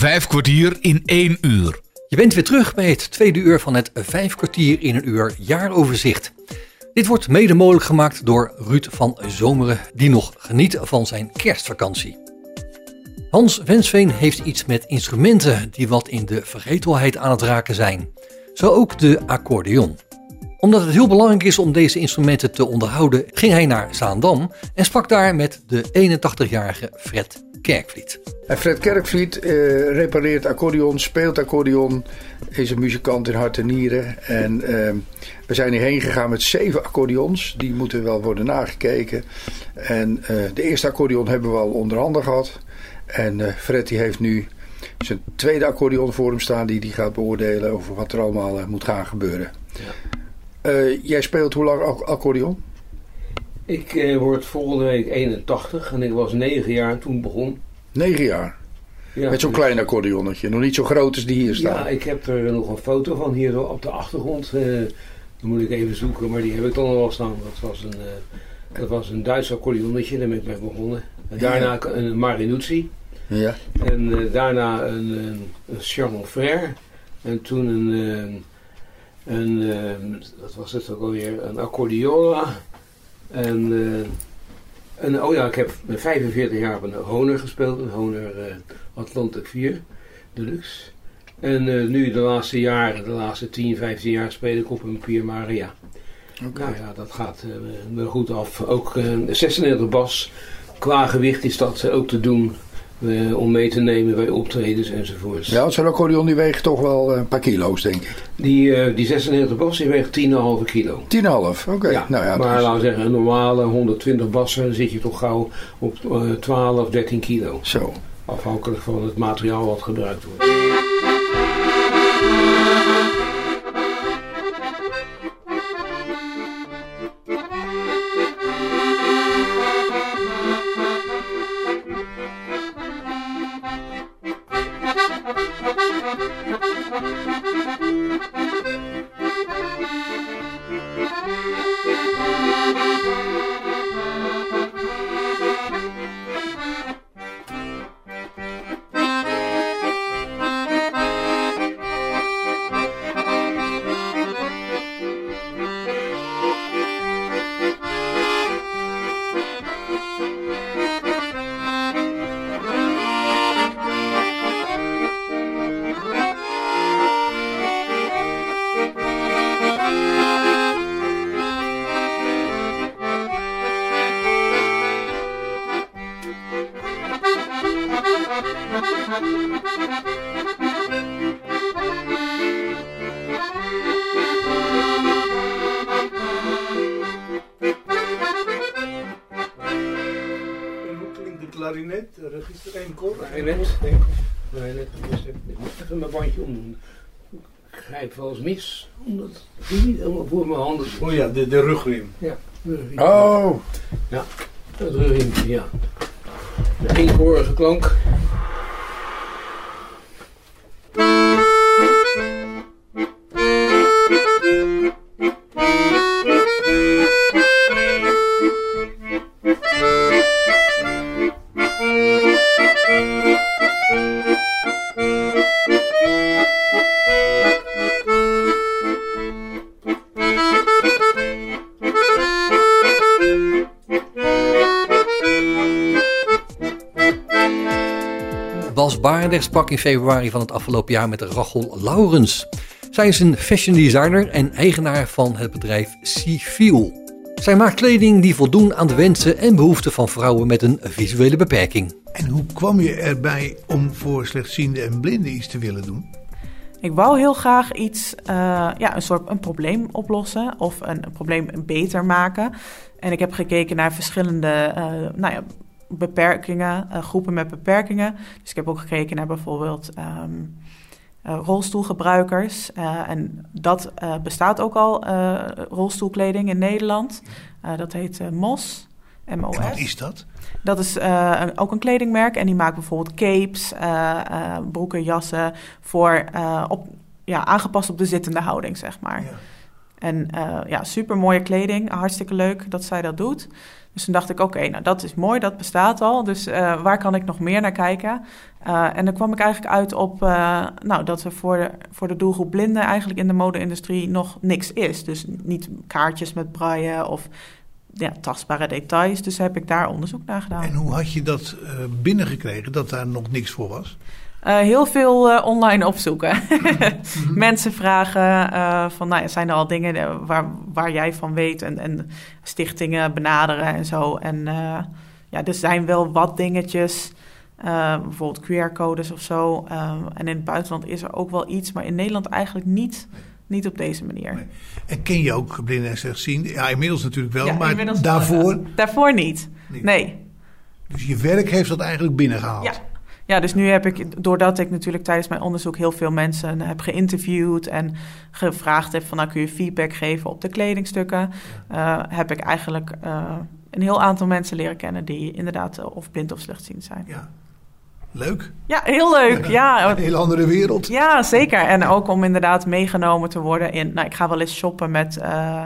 Vijf kwartier in één uur. Je bent weer terug bij het tweede uur van het Vijf kwartier in een uur jaaroverzicht. Dit wordt mede mogelijk gemaakt door Ruud van Zomeren, die nog geniet van zijn kerstvakantie. Hans Wensveen heeft iets met instrumenten die wat in de vergetelheid aan het raken zijn. Zo ook de accordeon. Omdat het heel belangrijk is om deze instrumenten te onderhouden, ging hij naar Zaandam en sprak daar met de 81-jarige Fred Kerkvliet. En Fred Kerkvliet eh, repareert accordeon, speelt accordeon, is een muzikant in hart en nieren. En eh, we zijn hierheen gegaan met zeven accordeons. Die moeten wel worden nagekeken. En eh, de eerste accordeon hebben we al onder handen gehad. En eh, Fred die heeft nu zijn tweede accordeon voor hem staan die hij gaat beoordelen over wat er allemaal moet gaan gebeuren. Eh, jij speelt hoe lang ac- accordeon? Ik eh, word volgende week 81 en ik was 9 jaar toen begon. Negen jaar. Ja, met zo'n dus- klein accordeonnetje. Nog niet zo groot als die hier staan. Ja, ik heb er nog een foto van hier op de achtergrond. Eh dan moet ik even zoeken, maar die heb ik dan al staan. Dat was een, eh, dat was een Duits accordeonnetje, daar ben ik mee begonnen. En daarna een Marinuzzi. ja. En eh, daarna een, een, een Charles Frère. En toen een, eh, een, wat was het ook alweer, een accordeola. En, eh, en oh ja, ik heb met 45 jaar op een Honor gespeeld, een Honor eh, Atlantic 4 Deluxe. En eh, nu de laatste jaren, de laatste 10, 15 jaar speel ik op een Pier Maria. Nou ja, dat gaat wel goed af. Ook eh 96 bas. Qua gewicht is dat ook te doen eh, om mee te nemen bij optredens enzovoorts. Ja, zo'n accordeon die weegt toch wel eh, een paar kilo's, denk ik. Die, eh, die 96 bas die weegt 10,5 kilo. 10,5, oké. Ja, nou ja, maar is- laten we zeggen, een normale 120 bassen dan zit je toch gauw op eh 12, 13 kilo. zo. Afhankelijk van het materiaal wat gebruikt wordt. Handen zit. Oh ja, de, de rugriem. Ja. Oh, Het rugriempje, ja. De eenkorige klank. Barendrecht sprak in februari van het afgelopen jaar met Rachel Laurens. Zij is een fashion designer en eigenaar van het bedrijf Civiel. Zij maakt kleding die voldoen aan de wensen en behoeften van vrouwen met een visuele beperking. En hoe kwam je erbij om voor slechtzienden en blinden iets te willen doen? Ik wou heel graag iets, eh, ja, een soort een probleem oplossen of een, een probleem beter maken. En ik heb gekeken naar verschillende eh, nou ja, beperkingen, eh, groepen met beperkingen. Dus ik heb ook gekeken naar bijvoorbeeld ehm, eh, rolstoelgebruikers. Eh, en dat bestaat ook al, rolstoelkleding in Nederland. Dat heet MOS. MOS. En wat is dat? Dat is een- ook een kledingmerk en die maakt bijvoorbeeld capes, broeken, jassen voor, op, ja, aangepast op de zittende houding, zeg maar. Ja. En ja, super mooie kleding, hartstikke leuk dat zij dat doet. Dus toen dacht ik, oké, nou dat is mooi, dat bestaat al. Dus waar kan ik nog meer naar kijken? en dan kwam ik eigenlijk uit op nou, dat er voor de, voor de doelgroep blinden eigenlijk in de mode-industrie nog niks is. Dus niet kaartjes met braille of ja, tastbare details. Dus heb ik daar onderzoek naar gedaan. En hoe had je dat binnengekregen, dat daar nog niks voor was? Uh, heel veel uh, online opzoeken. Mensen vragen van, nou, zijn er al dingen waar, waar jij van weet? En, en stichtingen benaderen en zo. En ja, er zijn wel wat dingetjes. bijvoorbeeld QR-codes of zo. en in het buitenland is er ook wel iets, maar in Nederland eigenlijk niet. Niet op deze manier. En ken je ook blinden en slechtziende? Ja, inmiddels natuurlijk wel, maar daarvoor? daarvoor niet. Nee. Dus je werk heeft dat eigenlijk binnengehaald? Ja. Ja, dus nu heb ik, doordat ik natuurlijk tijdens mijn onderzoek heel veel mensen heb geïnterviewd en gevraagd heb van nou kun je feedback geven op de kledingstukken, uh, heb ik eigenlijk uh, een heel aantal mensen leren kennen die inderdaad of blind of slechtziend zijn. Ja. Leuk. Ja, heel leuk. Ja. Een heel andere wereld. Ja, zeker. En ook om inderdaad meegenomen te worden in... Nou, ik ga wel eens shoppen met, uh,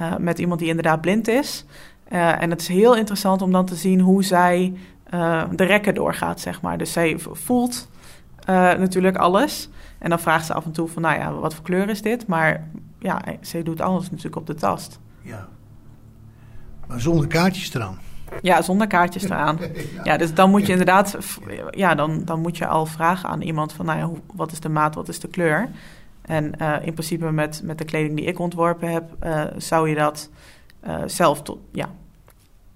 uh, met iemand die inderdaad blind is. Uh, en het is heel interessant om dan te zien hoe zij de rekken doorgaat, zeg maar. Dus zij voelt natuurlijk alles. En dan vraagt ze af en toe van, nou ja, wat voor kleur is dit? Maar ja, ze doet alles natuurlijk op de tast. Ja. Maar zonder kaartjes eraan. Ja, zonder kaartjes eraan. Ja, dus dan moet je inderdaad, ja, dan, dan moet je al vragen aan iemand van, nou ja, wat is de maat, wat is de kleur? En uh, in principe met, met de kleding die ik ontworpen heb, uh, zou je dat uh, zelf tot, ja,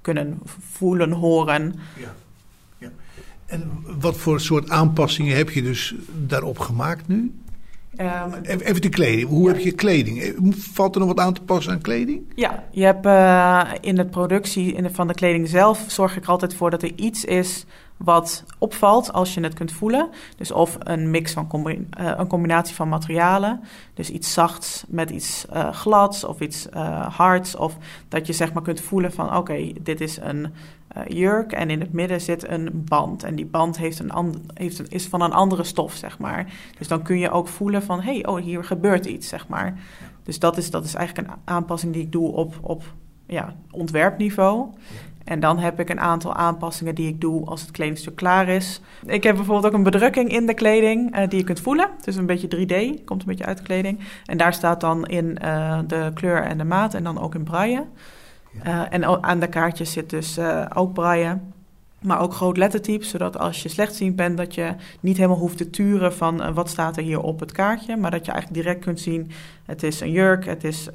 kunnen voelen, horen. Ja. En wat voor soort aanpassingen heb je dus daarop gemaakt nu? Um, Even de kleding. Hoe heb je kleding? Eh, valt er nog wat aan te passen aan kleding? Ja, je hebt uh, in de productie in de, van de kleding zelf zorg ik altijd voor dat er iets is wat opvalt als je het kunt voelen. Dus of een mix van uh, een combinatie van materialen. Dus iets zachts met iets uh, glads of iets hards. Of dat je zeg maar kunt voelen van oké, dit is een jurk en in het midden zit een band. En die band heeft een heeft een, is van een andere stof, zeg maar. Dus dan kun je ook voelen van, hé, hey, oh, hier gebeurt iets, zeg maar. Dus dat is, dat is eigenlijk een aanpassing die ik doe op, op ja, ontwerpniveau. En dan heb ik een aantal aanpassingen die ik doe als het kledingstuk klaar is. Ik heb bijvoorbeeld ook een bedrukking in de kleding uh, die je kunt voelen. Het is een beetje 3D, komt een beetje uit de kleding. En daar staat dan in uh, de kleur en de maat en dan ook in braille. Uh, en aan de kaartjes zit dus ook braille. Maar ook groot lettertype, zodat als je slechtziend bent, dat je niet helemaal hoeft te turen van uh, wat staat er hier op het kaartje. Maar dat je eigenlijk direct kunt zien, het is een jurk, het is,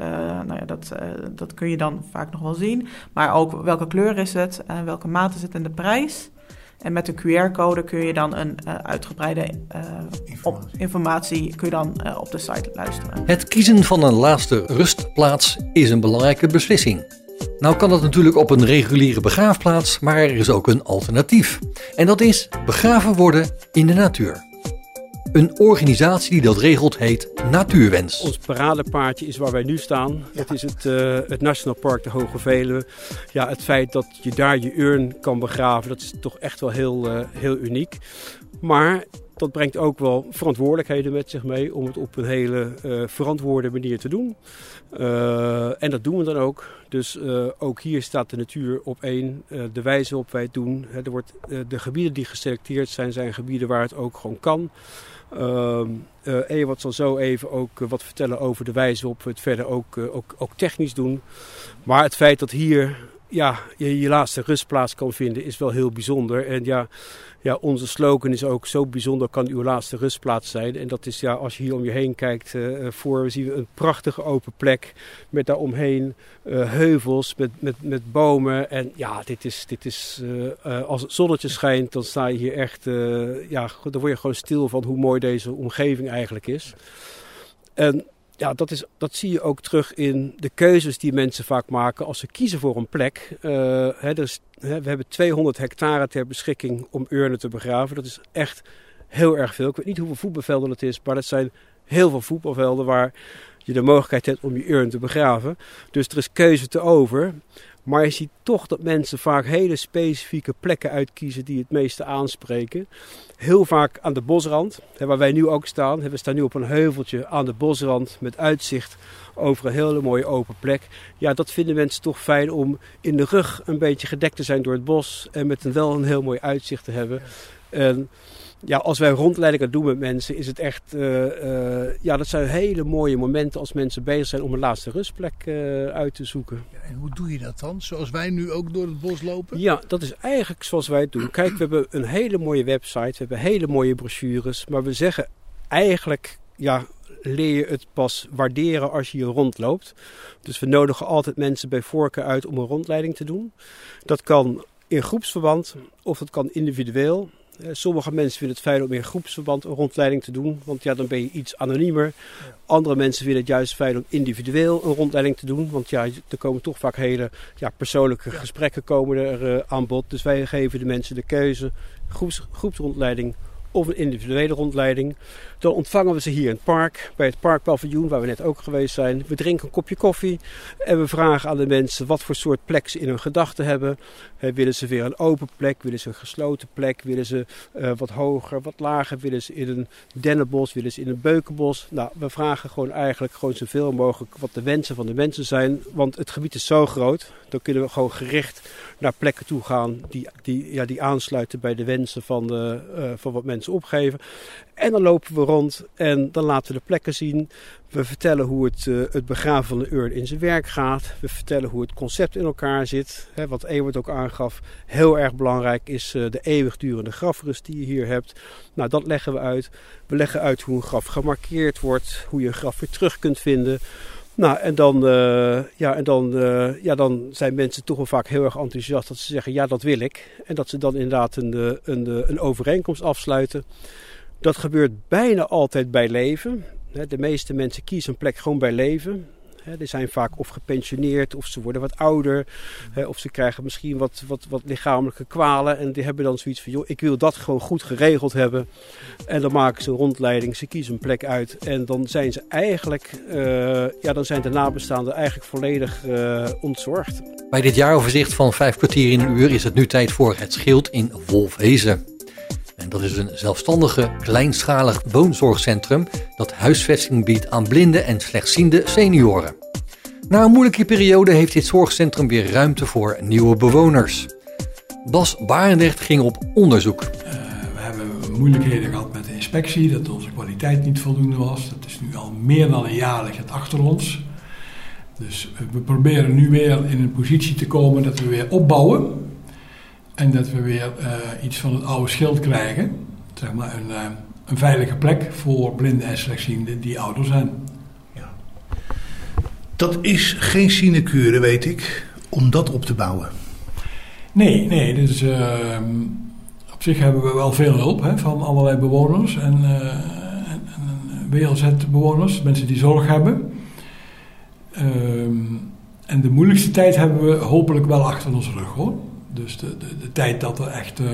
nou ja, dat, dat kun je dan vaak nog wel zien. Maar ook welke kleur is het, welke maat is het en de prijs. En met de QR-code kun je dan een uh, uitgebreide uh, informatie. Op, informatie kun je dan uh, op de site luisteren. Het kiezen van een laatste rustplaats is een belangrijke beslissing. Nou kan dat natuurlijk op een reguliere begraafplaats, maar er is ook een alternatief. En dat is begraven worden in de natuur. Een organisatie die dat regelt heet Natuurwens. Ons paradepaardje is waar wij nu staan. Het is het, uh, het Nationaal Park de Hoge Veluwe. Ja, het feit dat je daar je urn kan begraven, dat is toch echt wel heel, uh, heel uniek. Maar dat brengt ook wel verantwoordelijkheden met zich mee om het op een hele uh, verantwoorde manier te doen. Uh, en dat doen we dan ook. Dus uh, ook hier staat de natuur op één. de wijze waarop wij het doen. Er wordt, de gebieden die geselecteerd zijn, zijn gebieden waar het ook gewoon kan. Ewart zal zo even ook wat vertellen over de wijze waarop we het verder ook, ook, ook technisch doen. Maar het feit dat hier ja, je je laatste rustplaats kan vinden is wel heel bijzonder. En ja, ja, onze slogan is ook zo bijzonder kan uw laatste rustplaats zijn. En dat is ja, als je hier om je heen kijkt, uh, voor we zien een prachtige open plek met daaromheen uh, heuvels met, met, met bomen. En ja, dit is, dit is als het zonnetje schijnt, dan sta je hier echt, ja, dan word je gewoon stil van hoe mooi deze omgeving eigenlijk is. En ja, dat, is, dat zie je ook terug in de keuzes die mensen vaak maken als ze kiezen voor een plek. Uh, hè, hè, we hebben 200 hectare ter beschikking om urnen te begraven. Dat is echt heel erg veel. Ik weet niet hoeveel voetbalvelden het is, maar dat zijn heel veel voetbalvelden waar je de mogelijkheid hebt om je urn te begraven. Dus er is keuze te over. Maar je ziet toch dat mensen vaak hele specifieke plekken uitkiezen die het meeste aanspreken. Heel vaak aan de bosrand, waar wij nu ook staan. We staan nu op een heuveltje aan de bosrand met uitzicht over een hele mooie open plek. Ja, dat vinden mensen toch fijn om in de rug een beetje gedekt te zijn door het bos en met een wel een heel mooi uitzicht te hebben. En ja, als wij rondleidingen doen met mensen, is het echt. Uh, uh, ja, dat zijn hele mooie momenten als mensen bezig zijn om een laatste rustplek uh, uit te zoeken. Ja, en hoe doe je dat dan? Zoals wij nu ook door het bos lopen? Ja, dat is eigenlijk zoals wij het doen. Kijk, we hebben een hele mooie website, we hebben hele mooie brochures, maar we zeggen eigenlijk. Ja, leer je het pas waarderen als je hier rondloopt. Dus we nodigen altijd mensen bij voorkeur uit om een rondleiding te doen. Dat kan in groepsverband of dat kan individueel. Eh, sommige mensen vinden het fijn om in groepsverband een rondleiding te doen, want ja, dan ben je iets anoniemer. Andere mensen vinden het juist fijn om individueel een rondleiding te doen, want ja, er komen toch vaak hele ja, persoonlijke gesprekken komen er uh, aan bod. Dus wij geven de mensen de keuze, groeps, groepsrondleiding of een individuele rondleiding. Dan ontvangen we ze hier in het park, bij het parkpaviljoen waar we net ook geweest zijn. We drinken een kopje koffie en we vragen aan de mensen wat voor soort plek ze in hun gedachten hebben. willen ze weer een open plek, willen ze een gesloten plek, willen ze uh, wat hoger, wat lager, willen ze in een dennenbos, willen ze in een beukenbos. Nou, we vragen gewoon eigenlijk gewoon zoveel mogelijk wat de wensen van de mensen zijn, want het gebied is zo groot. Dan kunnen we gewoon gericht naar plekken toe gaan die, die, ja, die aansluiten bij de wensen van, de, uh, van wat mensen opgeven. En dan lopen we rond en dan laten we de plekken zien. We vertellen hoe het, uh, het begraven van de urn in zijn werk gaat. We vertellen hoe het concept in elkaar zit. Hè, wat Ewert ook aangaf, heel erg belangrijk is uh, de eeuwigdurende grafrust die je hier hebt. Nou, dat leggen we uit. We leggen uit hoe een graf gemarkeerd wordt, hoe je een graf weer terug kunt vinden. Nou, en dan, uh, ja, en dan, uh, ja, dan zijn mensen toch wel vaak heel erg enthousiast dat ze zeggen: ja, dat wil ik. En dat ze dan inderdaad een, een, een overeenkomst afsluiten. Dat gebeurt bijna altijd bij leven. De meeste mensen kiezen een plek gewoon bij leven. Die zijn vaak of gepensioneerd of ze worden wat ouder. Of ze krijgen misschien wat, wat, wat lichamelijke kwalen. En die hebben dan zoiets van, joh, ik wil dat gewoon goed geregeld hebben. En dan maken ze een rondleiding, ze kiezen een plek uit. En dan zijn ze eigenlijk, uh, ja, dan zijn de nabestaanden eigenlijk volledig uh, ontzorgd. Bij dit jaaroverzicht van vijf kwartier in een uur is het nu tijd voor het schild in Wolfhezen. Dat is een zelfstandige, kleinschalig woonzorgcentrum dat huisvesting biedt aan blinde en slechtziende senioren. Na een moeilijke periode heeft dit zorgcentrum weer ruimte voor nieuwe bewoners. Bas Barendrecht ging op onderzoek. Uh, we hebben moeilijkheden gehad met de inspectie, dat onze kwaliteit niet voldoende was. Dat is nu al meer dan een jaar ligt achter ons. Dus we proberen nu weer in een positie te komen dat we weer opbouwen. En dat we weer uh, iets van het oude schild krijgen. Zeg maar een, uh, een veilige plek voor blinden en slechtzienden die ouder zijn. Ja. Dat is geen sinecure, weet ik, om dat op te bouwen. Nee, nee. Dus, uh, op zich hebben we wel veel hulp hè, van allerlei bewoners en, en, en WLZ-bewoners, mensen die zorg hebben. Ehm, en de moeilijkste tijd hebben we hopelijk wel achter onze rug hoor. Dus de, de, de tijd dat er echt uh,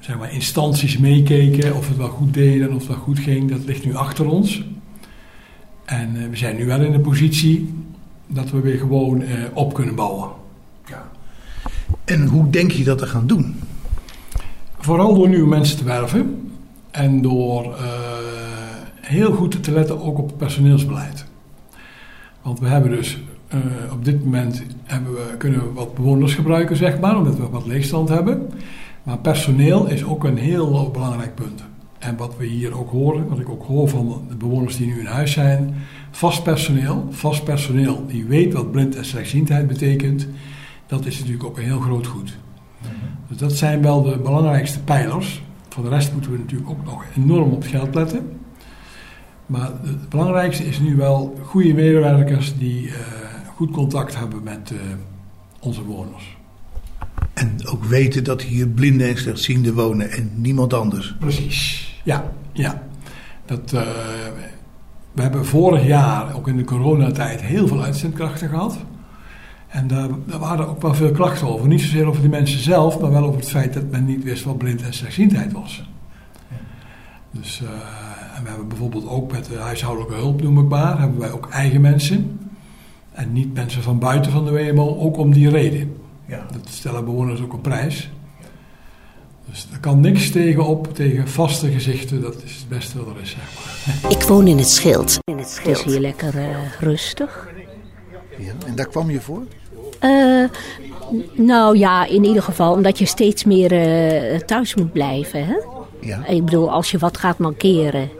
zeg maar instanties meekeken of het wel goed deden of het wel goed ging, dat ligt nu achter ons. En uh, we zijn nu wel in de positie dat we weer gewoon uh, op kunnen bouwen. Ja. En hoe denk je dat te gaan doen? Vooral door nieuwe mensen te werven en door heel goed te letten ook op het personeelsbeleid. Want we hebben dus uh, op dit moment hebben we, kunnen we wat bewoners gebruiken, zeg maar, omdat we wat leegstand hebben. Maar personeel is ook een heel belangrijk punt. En wat we hier ook horen, wat ik ook hoor van de bewoners die nu in huis zijn, vast personeel, vast personeel die weet wat blind en slechtziendheid betekent, dat is natuurlijk ook een heel groot goed. Mhm. Dus dat zijn wel de belangrijkste pijlers. Voor de rest moeten we natuurlijk ook nog enorm op het geld letten. Maar het belangrijkste is nu wel goede medewerkers die uh, goed contact hebben met uh, onze bewoners. En ook weten dat hier blinden en slechtzienden wonen en niemand anders. Precies, ja. ja. Dat, uh, we hebben vorig jaar, ook in de coronatijd, heel veel uitzendkrachten gehad. En daar, daar, waren ook wel veel klachten over. Niet zozeer over de mensen zelf, maar wel over het feit dat men niet wist wat blind en slechtziendheid was. Ja. Dus, uh, en we hebben bijvoorbeeld ook met de huishoudelijke hulp, noem ik maar, hebben wij ook eigen mensen En niet mensen van buiten van de WMO, ook om die reden. Ja. Dat stellen bewoners ook op prijs. Dus er kan niks tegen op, tegen vaste gezichten. Dat is het beste wat er is, zeg maar. Ik woon in het Schild. In het Schild. Het is hier lekker uh, rustig. Ja, en daar kwam je voor? Uh, nou ja, in ieder geval omdat je steeds meer uh, thuis moet blijven. Hè? Ja. Ik bedoel, als je wat gaat mankeren.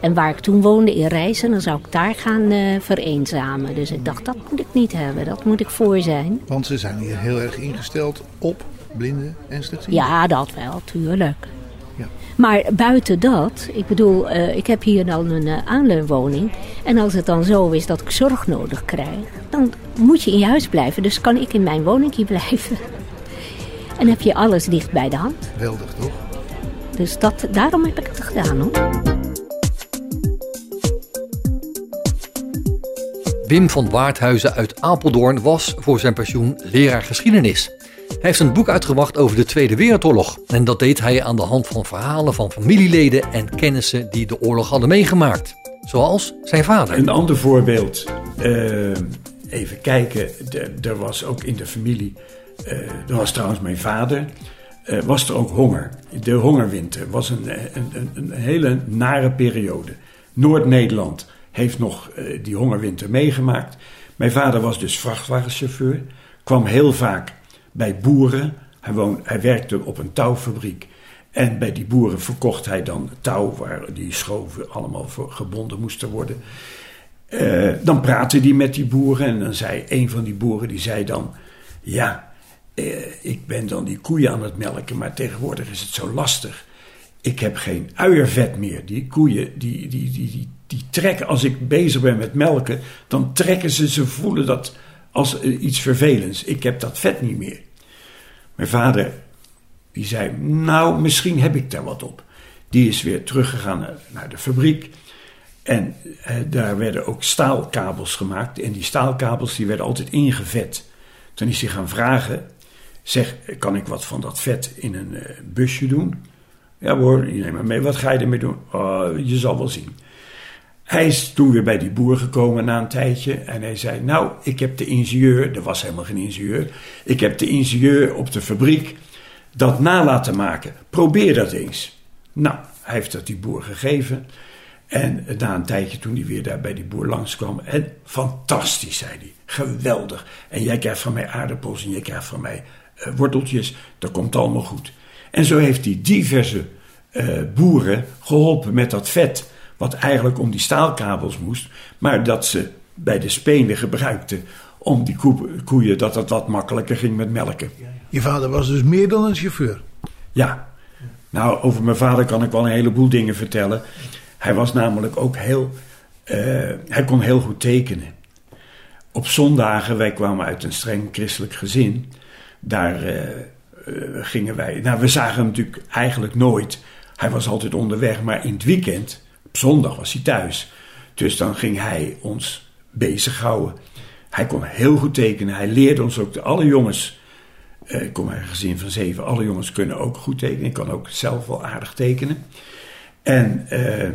En waar ik toen woonde in Rijssen, dan zou ik daar gaan uh, vereenzamen. Dus ik dacht, dat moet ik niet hebben, dat moet ik voor zijn. Want ze zijn hier heel erg ingesteld op blinden en slechtzienden? Ja, dat wel, tuurlijk. Ja. Maar buiten dat, ik bedoel, uh, ik heb hier dan een uh, aanleunwoning. En als het dan zo is dat ik zorg nodig krijg, dan moet je in je huis blijven. Dus kan ik in mijn woning blijven. En heb je alles dicht bij de hand. Weldig, toch? Dus dat, daarom heb ik het gedaan, hoor. Wim van Waardhuizen uit Apeldoorn was voor zijn pensioen leraar geschiedenis. Hij heeft een boek uitgebracht over de Tweede Wereldoorlog. En dat deed hij aan de hand van verhalen van familieleden en kennissen die de oorlog hadden meegemaakt. Zoals zijn vader. Een ander voorbeeld. Uh, even kijken. Er was ook in de familie. Uh, er was trouwens mijn vader. Uh, was er ook honger. De hongerwinter was een, een, een hele nare periode. Noord-Nederland heeft nog die hongerwinter meegemaakt. Mijn vader was dus vrachtwagenchauffeur. Kwam heel vaak bij boeren. Hij, woon, hij werkte op een touwfabriek. En bij die boeren verkocht hij dan touw waar die schoven allemaal voor gebonden moesten worden. Uh, dan praatte hij met die boeren en dan zei een van die boeren, die zei dan... Ja, uh, ik ben dan die koeien aan het melken, maar tegenwoordig is het zo lastig. Ik heb geen uiervet meer. Die koeien, die, die, die, die trekken, als ik bezig ben met melken, dan trekken ze, ze voelen dat als iets vervelends. Ik heb dat vet niet meer. Mijn vader, die zei, nou, misschien heb ik daar wat op. Die is weer teruggegaan naar, de fabriek. En eh, daar werden ook staalkabels gemaakt. En die staalkabels die werden altijd ingevet. Toen is hij gaan vragen, zeg, kan ik wat van dat vet in een uh, busje doen? Ja hoor, je neemt maar mee. Wat ga je ermee doen? Oh, je zal wel zien. Hij is toen weer bij die boer gekomen na een tijdje en hij zei: Nou, ik heb de ingenieur, er was helemaal geen ingenieur, ik heb de ingenieur op de fabriek dat na laten maken. Probeer dat eens. Nou, hij heeft dat die boer gegeven. En na een tijdje, toen hij weer daar bij die boer langskwam, en fantastisch, zei hij. Geweldig. En jij krijgt van mij aardappels en jij krijgt van mij uh, worteltjes. Dat komt allemaal goed. En zo heeft hij diverse uh, boeren geholpen met dat vet wat eigenlijk om die staalkabels moest, maar dat ze bij de spenen gebruikten om die koeien, dat het wat makkelijker ging met melken. Je vader was dus meer dan een chauffeur? Ja. Nou, over mijn vader kan ik wel een heleboel dingen vertellen. Hij was namelijk ook heel. Uh, hij kon heel goed tekenen. Op zondagen, wij kwamen uit een streng christelijk gezin. Daar uh, uh, gingen wij. Nou, we zagen hem natuurlijk eigenlijk nooit. Hij was altijd onderweg, maar in het weekend op zondag was hij thuis. Dus dan ging hij ons bezighouden. Hij kon heel goed tekenen. Hij leerde ons ook, de, alle jongens, eh, ik kom uit een gezin van zeven, alle jongens kunnen ook goed tekenen. Ik kan ook zelf wel aardig tekenen. En eh,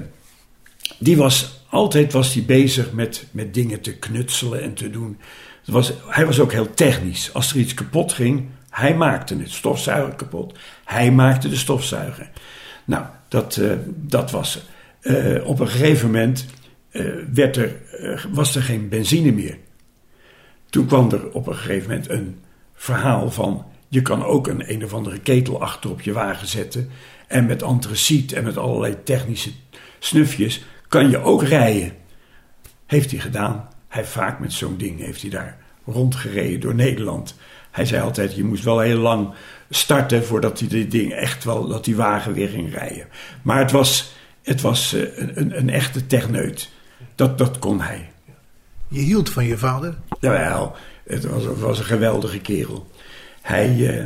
die was, altijd was hij bezig met, met dingen te knutselen en te doen. Was, hij was ook heel technisch. Als er iets kapot ging, hij maakte het stofzuiger kapot. Hij maakte de stofzuiger. Nou, dat, uh, dat was uh, op een gegeven moment uh, werd er, uh, was er geen benzine meer. Toen kwam er op een gegeven moment een verhaal van... je kan ook een een of andere ketel achter op je wagen zetten... en met antraciet en met allerlei technische snufjes kan je ook rijden. Heeft hij gedaan. Hij vaak met zo'n ding heeft hij daar rondgereden door Nederland. Hij zei altijd, je moest wel heel lang starten voordat hij dit ding echt wel, dat die wagen weer ging rijden. Maar het was het was uh, een, een, echte techneut. Dat, dat kon hij. Je hield van je vader? Jawel, het was, het was een geweldige kerel. Hij, uh,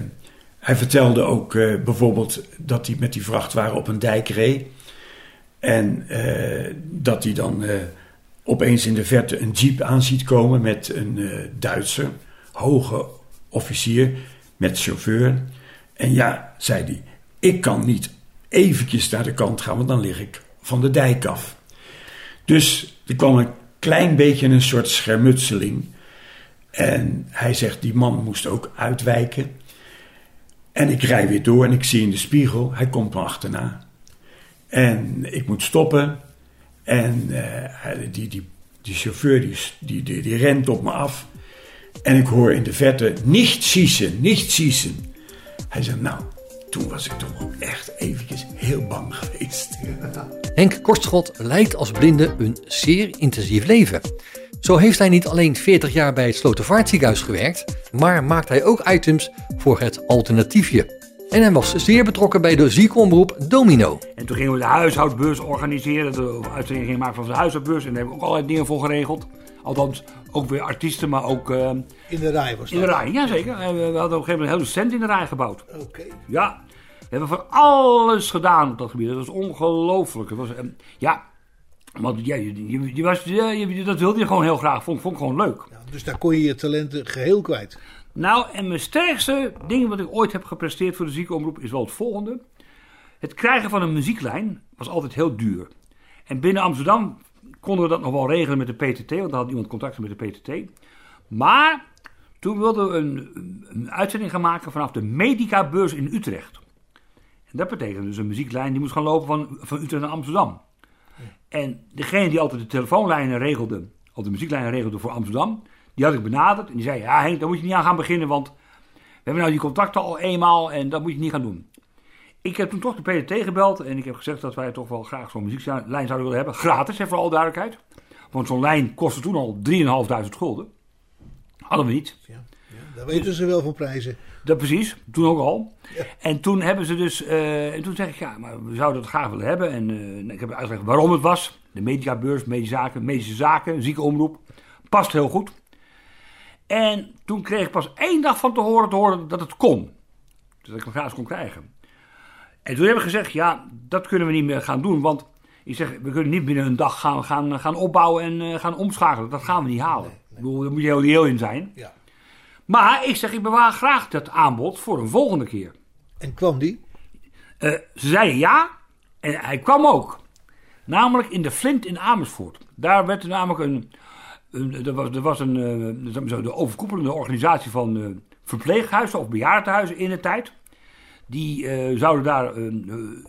hij vertelde ook uh, bijvoorbeeld dat hij met die vrachtwagen op een dijk reed. En dat hij dan opeens in de verte een jeep aan ziet komen met een Duitser, hoge officier, met chauffeur. En ja, zei hij, ik kan niet eventjes naar de kant gaan, want dan lig ik van de dijk af. Dus er kwam een klein beetje een soort schermutseling. En hij zegt, die man moest ook uitwijken. En ik rij weer door en ik zie in de spiegel, hij komt me achterna. En ik moet stoppen. En uh, die, die, die chauffeur die, die, die, rent op me af. En ik hoor in de verte, niet schießen, niet schießen. Hij zegt, nou, toen was ik toch ook echt eventjes heel bang geweest. Henk Kortschot leidt als blinde een zeer intensief leven. Zo heeft hij niet alleen 40 jaar bij het Slotervaartziekenhuis gewerkt, maar maakt hij ook items voor het alternatiefje. En hij was zeer betrokken bij de ziekenomroep Domino. En toen gingen we de huishoudbeurs organiseren, de uitzending gingen maken van de huishoudbeurs. En daar hebben we ook allerlei dingen voor geregeld. Althans, ook weer artiesten, maar ook... Uh, in de rij was dat? In de rij, jazeker. We hadden op een gegeven moment een hele stand in de rij gebouwd. Oké. Ja, we hebben van alles gedaan op dat gebied. Dat was ongelooflijk. Het was, uh, ja, want ja, je, je, je was, je, dat wilde je gewoon heel graag. Vond, vond ik gewoon leuk. Ja, dus daar kon je je talenten geheel kwijt. Nou, en mijn sterkste ding wat ik ooit heb gepresteerd voor de ziekenomroep is wel het volgende. Het krijgen van een muzieklijn was altijd heel duur. En binnen Amsterdam konden we dat nog wel regelen met de PTT, want dan had iemand contact met de PTT. Maar toen wilden we een, uitzending gaan maken vanaf de Medica-beurs in Utrecht. En dat betekende dus een muzieklijn die moest gaan lopen van, van Utrecht naar Amsterdam. En degene die altijd de telefoonlijnen regelde, of de muzieklijnen regelde voor Amsterdam, die had ik benaderd. En die zei, ja Henk, daar moet je niet aan gaan beginnen, want we hebben nou die contacten al eenmaal en dat moet je niet gaan doen. Ik heb toen toch de PDT gebeld en ik heb gezegd dat wij toch wel graag zo'n muzieklijn zouden willen hebben. Gratis, voor alle duidelijkheid. Want zo'n lijn kostte toen al 3.500 gulden. Hadden we niet. Ja, ja, daar weten ze wel van prijzen. Dat precies, toen ook al. En toen hebben ze dus, uh, en toen zeg ik, ja, maar we zouden het graag willen hebben. En uh, ik heb uitgelegd waarom het was. De mediabeurs, medische zaken, medische zaken, ziekenomroep. Past heel goed. En toen kreeg ik pas één dag van te horen, te horen dat het kon. Dat ik hem graag kon krijgen. En toen hebben we gezegd, ja, dat kunnen we niet meer gaan doen. Want ik zeg, we kunnen niet binnen een dag gaan, gaan, gaan opbouwen en uh, gaan omschakelen. Dat gaan we niet halen. Nee, nee. Ik bedoel, daar moet je heel reëel in zijn. Ja. Maar ik zeg, ik bewaar graag dat aanbod voor een volgende keer. En kwam die? Uh, ze zeiden ja, en hij kwam ook. Namelijk in de Flint in Amersfoort. Daar werd er namelijk een. een er was, er was een. Uh, de overkoepelende organisatie van verpleeghuizen of bejaardenhuizen in de tijd. Die zouden daar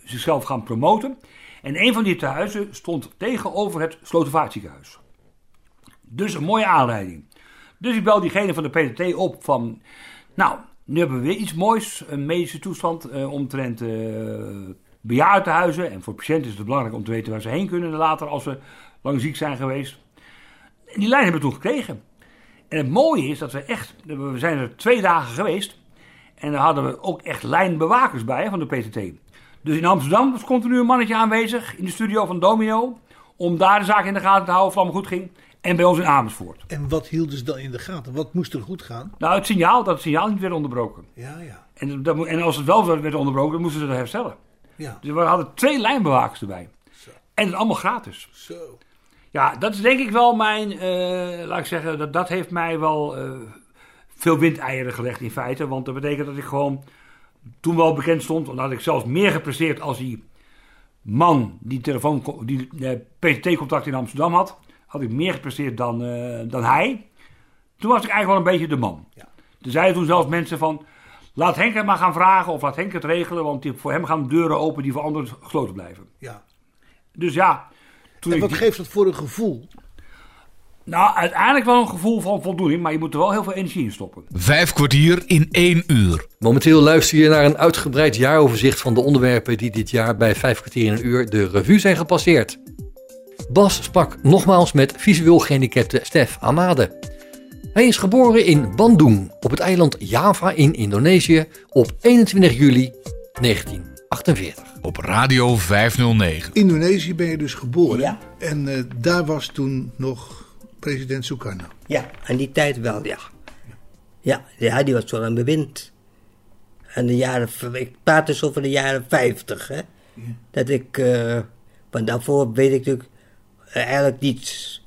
zichzelf gaan promoten. En een van die tehuizen stond tegenover het Slotervaartziekenhuis. Dus een mooie aanleiding. Dus ik bel diegene van de PTT op van... Nou, nu hebben we weer iets moois. Een medische toestand uh, omtrent bejaardenhuizen. En voor patiënten is het belangrijk om te weten waar ze heen kunnen later als ze lang ziek zijn geweest. En die lijn hebben we toen gekregen. En het mooie is dat we echt... We zijn er twee dagen geweest. En daar hadden we ook echt lijnbewakers bij van de PTT. Dus in Amsterdam was continu een mannetje aanwezig in de studio van Domino. Om daar de zaak in de gaten te houden of het allemaal goed ging. En bij ons in Amersfoort. En wat hielden ze dan in de gaten? Wat moest er goed gaan? Nou, het signaal, dat het signaal niet werd onderbroken. Ja, ja. En, dat, en als het wel werd onderbroken, dan moesten ze het herstellen. Ja. Dus we hadden twee lijnbewakers erbij. Zo. En het allemaal gratis. Zo. Ja, dat is denk ik wel mijn, uh, laat ik zeggen, dat, dat heeft mij wel uh, veel windeieren gelegd in feite. Want dat betekent dat ik gewoon toen wel bekend stond. Want had ik zelfs meer gepresteerd als die man die telefoon, die uh, PTT-contact in Amsterdam had had ik meer gepresteerd dan, uh, dan hij. Toen was ik eigenlijk wel een beetje de man. Ja. Er zeiden toen zelfs mensen van... Laat Henk het maar gaan vragen of laat Henk het regelen... want voor hem gaan deuren open die voor anderen gesloten blijven. Ja. Dus ja... en wat geeft dat voor een gevoel? Nou, uiteindelijk wel een gevoel van voldoening... maar je moet er wel heel veel energie in stoppen. Vijf kwartier in één uur. Momenteel luister je naar een uitgebreid jaaroverzicht... van de onderwerpen die dit jaar bij Vijf kwartier in een uur... de revue zijn gepasseerd. Bas sprak nogmaals met visueel gehandicapte Stef Amade. Hij is geboren in Bandung op het eiland Java in Indonesië op 21 juli 1948. Op Radio 509. Indonesië ben je dus geboren. Ja. En uh, daar was toen nog president Sukarno. Ja, aan die tijd wel, ja. Ja, ja die was wel aan bewind. En de jaren, ik praat dus over de jaren 50, hè. Ja. Dat ik, uh, want daarvoor weet ik natuurlijk eigenlijk niets.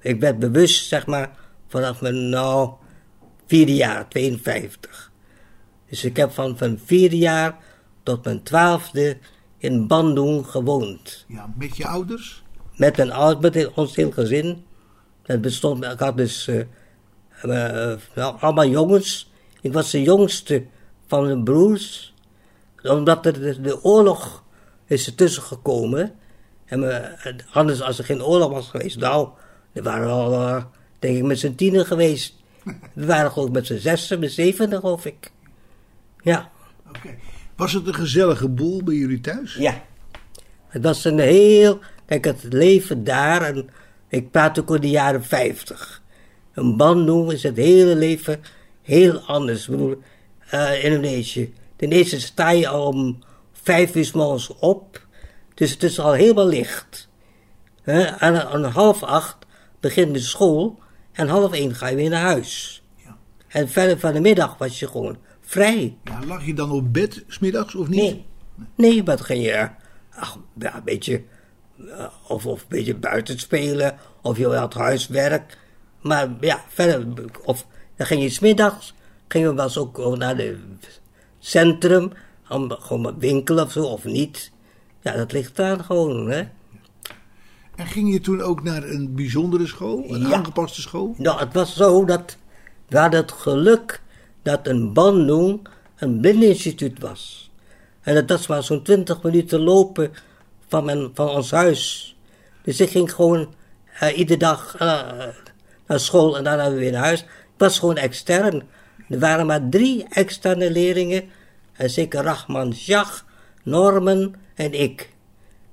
Ik werd bewust, zeg maar, vanaf mijn nou, vierde jaar, 52. Dus ik heb van, van vierde jaar tot mijn twaalfde in Bandung gewoond. Ja, met je ouders? Met mijn ouders, met ons heel gezin. Het bestond, ik had dus uh, Uh, nou, allemaal jongens. Ik was de jongste van de broers. Omdat er de, de oorlog is ertussen gekomen. En we, anders, als er geen oorlog was geweest, nou, dan waren we al, uh, denk ik, met z'n tienen geweest. We waren gewoon met z'n zessen, met zevenen, geloof ik. Ja. Oké. Was het een gezellige boel bij jullie thuis? Ja. Het was een heel... Kijk, het leven daar, en ik praat ook over de jaren 50. Een Bandung is het hele leven heel anders. Ik bedoel, uh, Indonesië. Ten eerste sta je al om vijf uur s morgens op. Dus het is al helemaal licht. Uh, aan, aan half acht begint de school. En half één ga je weer naar huis. Ja. En verder van de middag was je gewoon vrij. Ja, lag je dan op bed smiddags of niet? Nee, nee maar dan ging je ach, ja, een beetje... Uh, of, of een beetje buiten spelen. Of je had huiswerk. Maar ja, verder... Of dan ging je smiddags... Gingen we wel eens ook naar het centrum. Om gewoon maar winkelen of zo, of niet. Ja, dat ligt daar gewoon, hè. En ging je toen ook naar een bijzondere school? Een ja. aangepaste school? Nou, het was zo dat... We hadden het geluk dat een Bandung een blindeninstituut was. En dat was maar zo'n twintig minuten lopen van, mijn, van ons huis. Dus ik ging gewoon uh, iedere dag uh, naar school en daarna weer naar huis. Ik was gewoon extern. Er waren maar drie externe leerlingen. En zeker Rachman Schach, Norman en ik.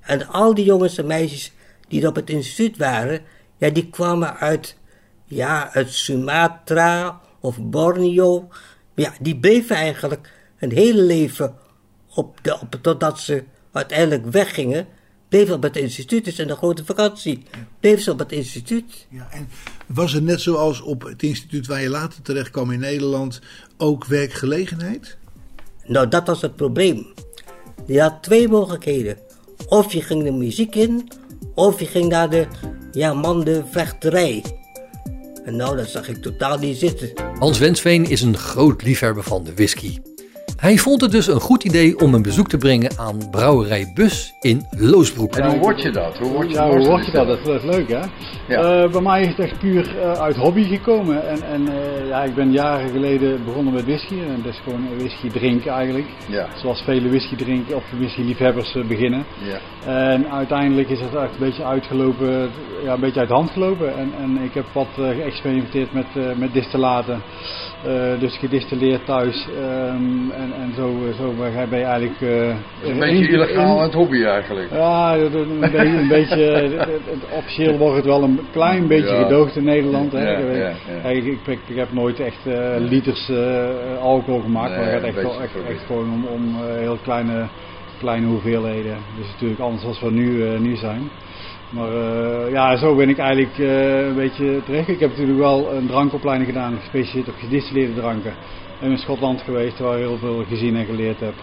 En al die jongens en meisjes die op het instituut waren, ja, die kwamen uit, ja, uit Sumatra of Borneo. Ja, die bleven eigenlijk hun hele leven op de, op, totdat ze uiteindelijk weggingen, bleven op het instituut. Dus in de grote vakantie bleven ze op het instituut. Ja, en was het net zoals op het instituut waar je later terecht kwam in Nederland ook werkgelegenheid? Nou, dat was het probleem. Je had twee mogelijkheden. Of je ging de muziek in, of je ging naar de ja, man de vechterij. En nou, dat zag ik totaal niet zitten. Hans Wensveen is een groot liefhebber van de whisky. Hij vond het dus een goed idee om een bezoek te brengen aan Brouwerij Bus in Loosbroek. En hoe word je dat? Hoe word je, ja, hoe word je dat? Dat is leuk hè? Ja. Uh, bij mij is het echt puur uh, uit hobby gekomen. En, en uh, ja, ik ben jaren geleden begonnen met whisky. En dat is gewoon whisky drinken eigenlijk. Ja. Zoals vele whisky drinken of whisky liefhebbers beginnen. Ja. En uiteindelijk is het echt een beetje uitgelopen, ja, een beetje uit de hand gelopen. En, en ik heb wat geëxperimenteerd met, met distillaten. Uh, dus gedistilleerd thuis. Um, en, en zo, zo ben je eigenlijk... Uh, een beetje illegaal aan het hobby eigenlijk. Ja, een, beetje, een beetje officieel wordt het wel een klein beetje ja. gedoogd in Nederland. Hè. Ja, ja, ik, ik, ik, ik, heb nooit echt uh, liters alcohol gemaakt. Nee, maar het gaat echt, wel, echt, echt, gewoon om, om heel kleine, kleine hoeveelheden. Dus natuurlijk anders als we nu, nu zijn. Maar uh, ja, zo ben ik eigenlijk uh, een beetje terecht. Ik heb natuurlijk wel een drankopleiding gedaan, gespecialiseerd op gedistilleerde dranken. En in Schotland geweest, waar ik heel veel gezien en geleerd heb.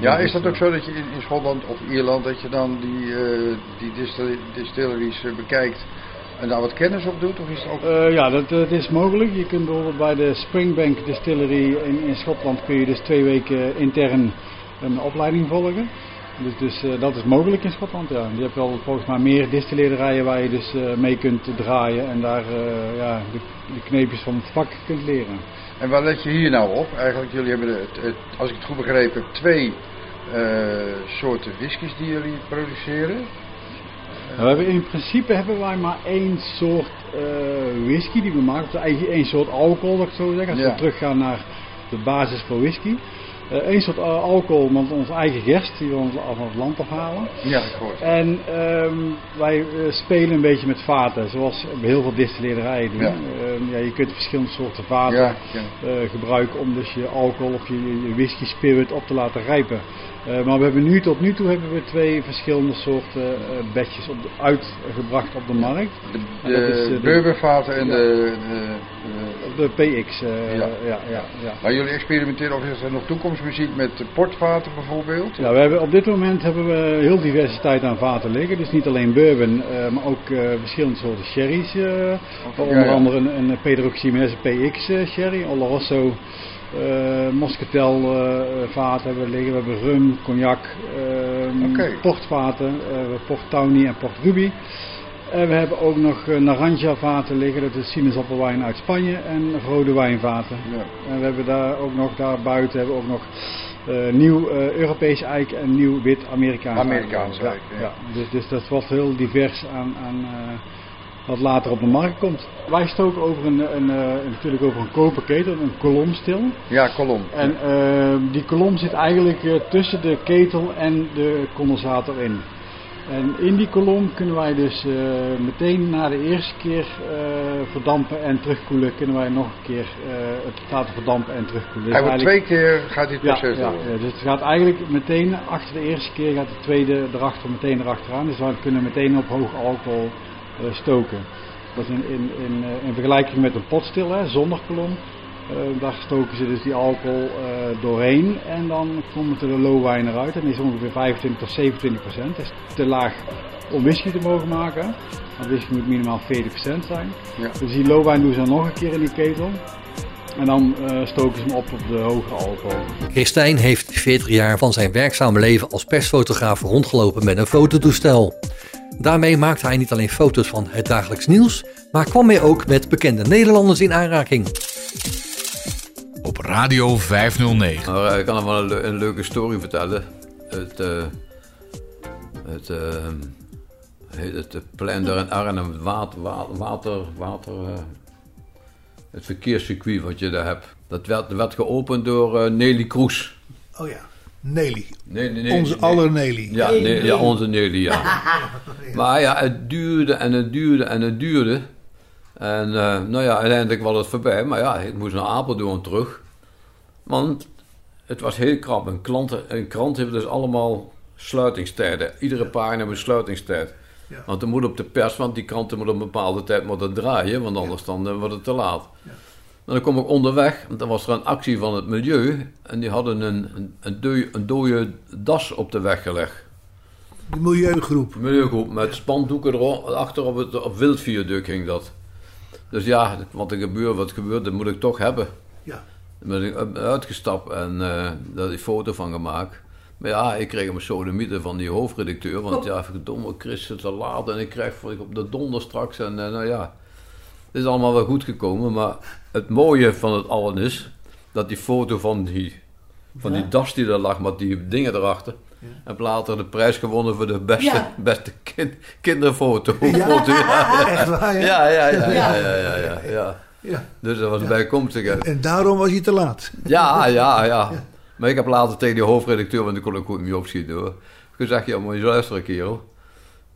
Ja, is dat ook zo dat je in, in Schotland of Ierland, dat je dan die, uh, die distilleries bekijkt en daar wat kennis op doet? Of is het ook... ja, dat, dat, is mogelijk. Je kunt bijvoorbeeld bij de Springbank Distillery in, in Schotland kun je dus twee weken intern een opleiding volgen. Dus, dus uh, dat is mogelijk in Schotland, ja. Je hebt wel volgens mij meer distilleerderijen waar je dus uh, mee kunt draaien en daar uh, ja, de, de, kneepjes van het vak kunt leren. En waar let je hier nou op? Eigenlijk, jullie hebben, het, het, als ik het goed begrepen heb, twee soorten whiskies die jullie produceren. Nou, we hebben in principe hebben wij maar één soort whisky die we maken. Eigenlijk één soort alcohol, dat ik zo zeggen. Als Ja. we teruggaan naar de basis voor whisky. Eén uh, soort uh, alcohol, want onze eigen gerst die we ons van het land afhalen. Ja, het. En um, wij uh, spelen een beetje met vaten, zoals heel veel distilleerderijen doen. Ja. ja, je kunt verschillende soorten vaten Ja, ja. gebruiken om dus je alcohol of je, je whisky spirit op te laten rijpen. Uh, maar we hebben nu tot nu toe hebben we twee verschillende soorten uh, bedjes op de, uitgebracht op de markt. De, de, de, de bourbonvaten en ja. de, de, PX. Uh, ja. Ja, ja, ja. Maar jullie experimenteren of is er nog toekomstmuziek met portvaten bijvoorbeeld? Ja, we hebben, op dit moment hebben we heel diversiteit aan vaten liggen. Dus niet alleen bourbon, maar ook verschillende soorten sherry's. Okay, onder andere een, een Pedro Ximénez PX sherry, Oloroso. Uh, Moscatel uh, vaten hebben we liggen, we hebben rum, cognac, uh, okay. portvaten, uh, Port Tawny en Port Ruby. En we hebben ook nog Naranja vaten liggen, dat is sinaasappelwijn uit Spanje en rode wijnvaten. Ja. En we hebben daar ook nog, daar buiten hebben we ook nog uh, nieuw uh, Europees eik en nieuw wit Amerikaans Amerikaans eik. ja. ja. Dus, dus dat wordt heel divers aan, aan uh, wat later op de markt komt. Wij stoken over een, een natuurlijk over een koperketel, een kolomstil. Ja, kolom. En die kolom zit eigenlijk tussen de ketel en de condensator in. En in die kolom kunnen wij dus uh, meteen na de eerste keer uh, verdampen en terugkoelen, kunnen wij nog een keer uh, het laten verdampen en terugkoelen. Dus Hij wordt twee keer gaat dit proces ja, door? Ja, dus het gaat eigenlijk meteen achter de eerste keer gaat de tweede erachter meteen erachteraan. Dus wij kunnen meteen op hoog alcohol stoken. Dat is in, in, in, in vergelijking met een potstil, hè, zonder kolom. Uh, daar stoken ze dus die alcohol uh, doorheen en dan komt er de low wine eruit. En die is ongeveer 25 tot 27 procent. Dat is te laag om whisky te mogen maken. Want whisky moet minimaal 40 procent zijn. Ja. Dus die low wine doen ze dan nog een keer in die ketel. En dan uh, stoken ze hem op op de hogere alcohol. Christijn heeft 40 jaar van zijn werkzame leven als persfotograaf rondgelopen met een fototoestel. Daarmee maakte hij niet alleen foto's van het dagelijks nieuws, maar kwam hij ook met bekende Nederlanders in aanraking op Radio 509. Nou, ik kan nog wel een, een, leuke story vertellen. Het, uh, het, uh, het, het plein daar in Arnhem, water, water, water uh, het verkeerscircuit wat je daar hebt. Dat werd, werd geopend door Nelly Kroes. Oh ja, Nelly. Nee, nee, nee, onze nee. aller Nelly. Ja, nee, ja, onze Nelly, ja. maar ja, het duurde en het duurde en het duurde. En uh, nou ja, uiteindelijk was het voorbij. Maar ja, ik moest naar Apeldoorn terug. Want het was heel krap. Een, klant, een krant heeft dus allemaal sluitingstijden. Iedere pagina heeft een sluitingstijd. Ja. Want er moet op de pers, want die kranten moeten op een bepaalde tijd moeten draaien. Want anders dan uh, wordt het te laat. Ja. En dan kom ik onderweg. Want dan was er een actie van het milieu. En die hadden een, een, een, dode, een dode das op de weg gelegd. De milieugroep. Milieugroep, met spandoeken erop. Achter op het op wildviaduct ging dat. Dus ja, wat er gebeurt, wat gebeurt, dat moet ik toch hebben. Ja. Daar ben ik uitgestapt en uh, daar die foto van gemaakt. Maar ja, ik kreeg een sodemieten van die hoofdredacteur. Want ja, verdomme, Chris het te laat en ik krijg op de donder straks. En uh, nou ja, het is allemaal wel goed gekomen. Maar het mooie van het allen is dat die foto van die, van die das die er lag met die dingen erachter. Ja. Heb later de prijs gewonnen voor de beste, ja. beste kind, kinderfoto. Ja. Echt waar, ja? Ja, ja, ja, ja, ja, ja, ja, ja. Dus dat was bijkomstigheid. En daarom was hij te laat. Ja, ja, ja. Maar ik heb later tegen die hoofdredacteur, want ik kon ook niet opschieten hoor. Gezegd, ja, moet je luisteren kerel.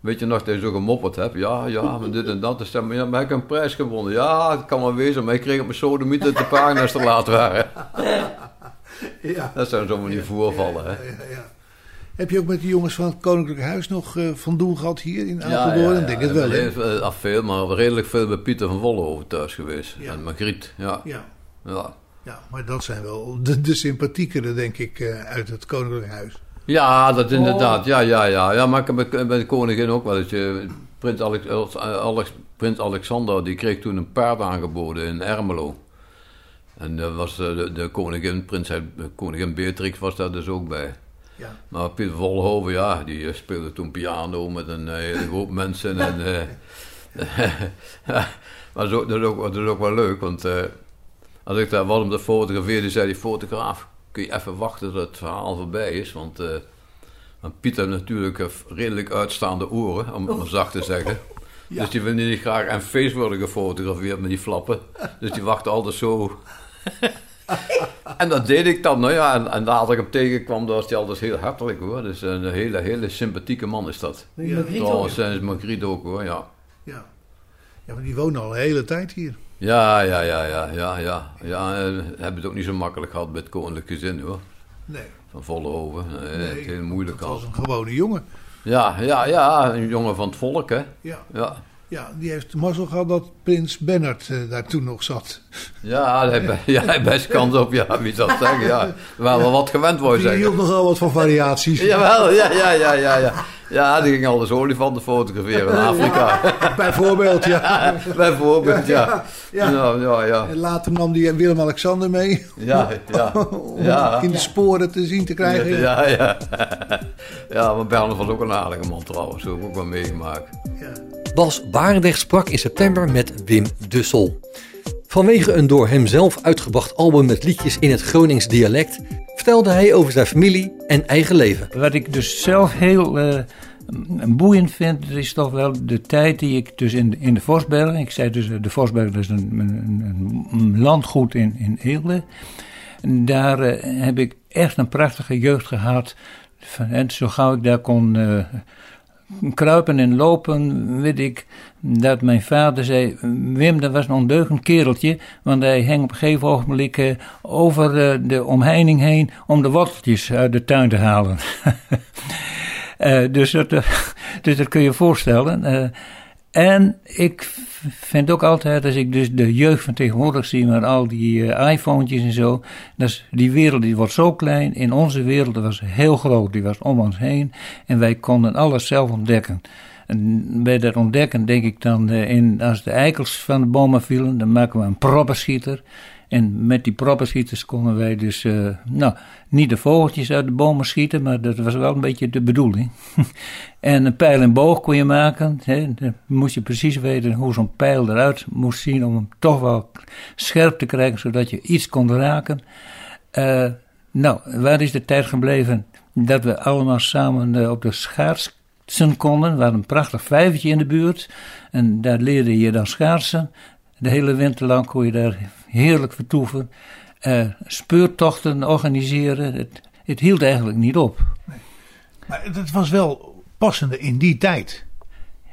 Weet je nog dat je zo gemopperd hebt? Ja, ja, maar dit en dat. Dus dan, ja, maar ik een prijs gewonnen. Ja, het kan wel wezen, maar ik kreeg op mijn sodemiet dat de pagina's te laat waren. Ja. Dat zijn zomaar die voorvallen. Ja. Heb je ook met de jongens van het Koninklijk Huis nog uh, van doen gehad hier in Apeldoorn? Ja, denk het wel, hè? Af veel, maar redelijk veel bij Pieter van Vollenhoven thuis geweest. En Margriet, ja. ja. Ja. Ja, maar dat zijn wel de, de sympathiekere, denk ik, uh, uit het Koninklijk Huis. Ja, dat inderdaad. Oh. Ja, ja, ja. Ja, maar ik heb bij de koningin ook wel eens... Prins, Alex, Alex, Prins Alexander, die kreeg toen een paard aangeboden in Ermelo. En dat was de, de koningin, prins, koningin Beatrix was daar dus ook bij. Ja. Maar Pieter Vollenhoven, ja, die speelde toen piano met een hele hoop mensen. En, maar zo, dat, is ook, dat is ook wel leuk, want uh, als ik daar was om te fotograferen, zei die fotograaf, kun je even wachten tot het verhaal voorbij is, want, want Pieter heeft natuurlijk redelijk uitstaande oren, om het zacht te zeggen. Ja. Dus die wil niet graag en face worden gefotografeerd met die flappen. Dus die wacht altijd zo en dat deed ik dan, nou ja, en, en als ik hem tegenkwam, dan was hij altijd heel hartelijk hoor. Dus een hele, hele sympathieke man is dat. Ja. Trouwens, is Margriet ook hoor, ja. Ja. Ja, maar die wonen al een hele tijd hier. Ja, ja, ja, ja, ja, ja. Ja, hebben het ook niet zo makkelijk gehad met het koninklijk gezin hoor. Nee. Van Vollenhoven. Nee, nee, het heel moeilijk gehad. was een gewone jongen. Ja, ja, ja, een jongen van het volk hè. Ja. ja. Ja, die heeft mazzel gehad dat prins Bernard uh, daar toen nog zat. Ja, hij heeft ja, best kans op, ja, wie het zeggen, ja. We waren wel wat gewend, wou je zeggen. Die hield nogal wat van variaties. Jawel, ja, ja, ja, ja, ja. Ja, die ging alles olifanten fotograferen in Afrika. Bijvoorbeeld, ja. Bijvoorbeeld, ja. Ja, ja. ja, ja. En later nam die Willem-Alexander mee. Ja, ja. Om ja. in de sporen te zien te krijgen. Ja, ja. Ja, maar Bernard was ook een aardige man trouwens. Dat heb ik ook wel meegemaakt. Ja. Bas Barendrecht sprak in september met Wim Dussel. Vanwege een door hemzelf uitgebracht album met liedjes in het Gronings dialect vertelde hij over zijn familie en eigen leven. Wat ik dus zelf heel uh, boeiend vind, is toch wel de tijd die ik dus in, in de Vosbergen, ik zei dus de Vosbergen is een, een, een, landgoed in, in Eelde. Daar uh, heb ik echt een prachtige jeugd gehad. En zo gauw ik daar kon kruipen en lopen, weet ik dat mijn vader zei: Wim, dat was een ondeugend kereltje, want hij hing op een gegeven ogenblik uh, over uh, de omheining heen om de worteltjes uit de tuin te halen. uh, dus, dat, dus dat kun je voorstellen. En ik vind ook altijd, als ik dus de jeugd van tegenwoordig zie met al die iPhones en zo, dat die wereld die wordt zo klein. In onze wereld was heel groot, die was om ons heen en wij konden alles zelf ontdekken. En bij dat ontdekken denk ik dan, uh, in, als de eikels van de bomen vielen, dan maken we een proppenschieter. En met die proppenschieters konden wij dus, uh, nou, niet de vogeltjes uit de bomen schieten, maar dat was wel een beetje de bedoeling. en een pijl en boog kon je maken. Dan moest je precies weten hoe zo'n pijl eruit moest zien om hem toch wel scherp te krijgen, zodat je iets kon raken. Uh, nou, waar is de tijd gebleven dat we allemaal samen uh, op de schaatsen konden? We hadden een prachtig vijvertje in de buurt en daar leerde je dan schaatsen. De hele winter lang kon je daar heerlijk vertoeven. Uh, speurtochten organiseren. Het, het, hield eigenlijk niet op. Nee. Maar het was wel passende in die tijd.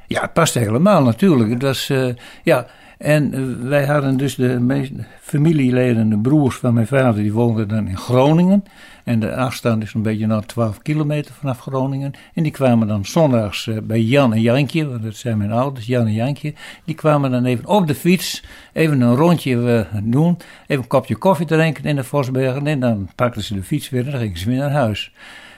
Ja, het past helemaal natuurlijk. Het was, uh, ja, en uh, wij hadden dus de meeste familieleden, de broers van mijn vader, die woonden dan in Groningen. En de afstand is een beetje naar 12 kilometer vanaf Groningen. En die kwamen dan zondags uh, bij Jan en Jankje, want dat zijn mijn ouders, Jan en Jankje. Die kwamen dan even op de fiets, even een rondje uh, doen, even een kopje koffie drinken in de Vosbergen. En dan pakten ze de fiets weer en dan gingen ze weer naar huis.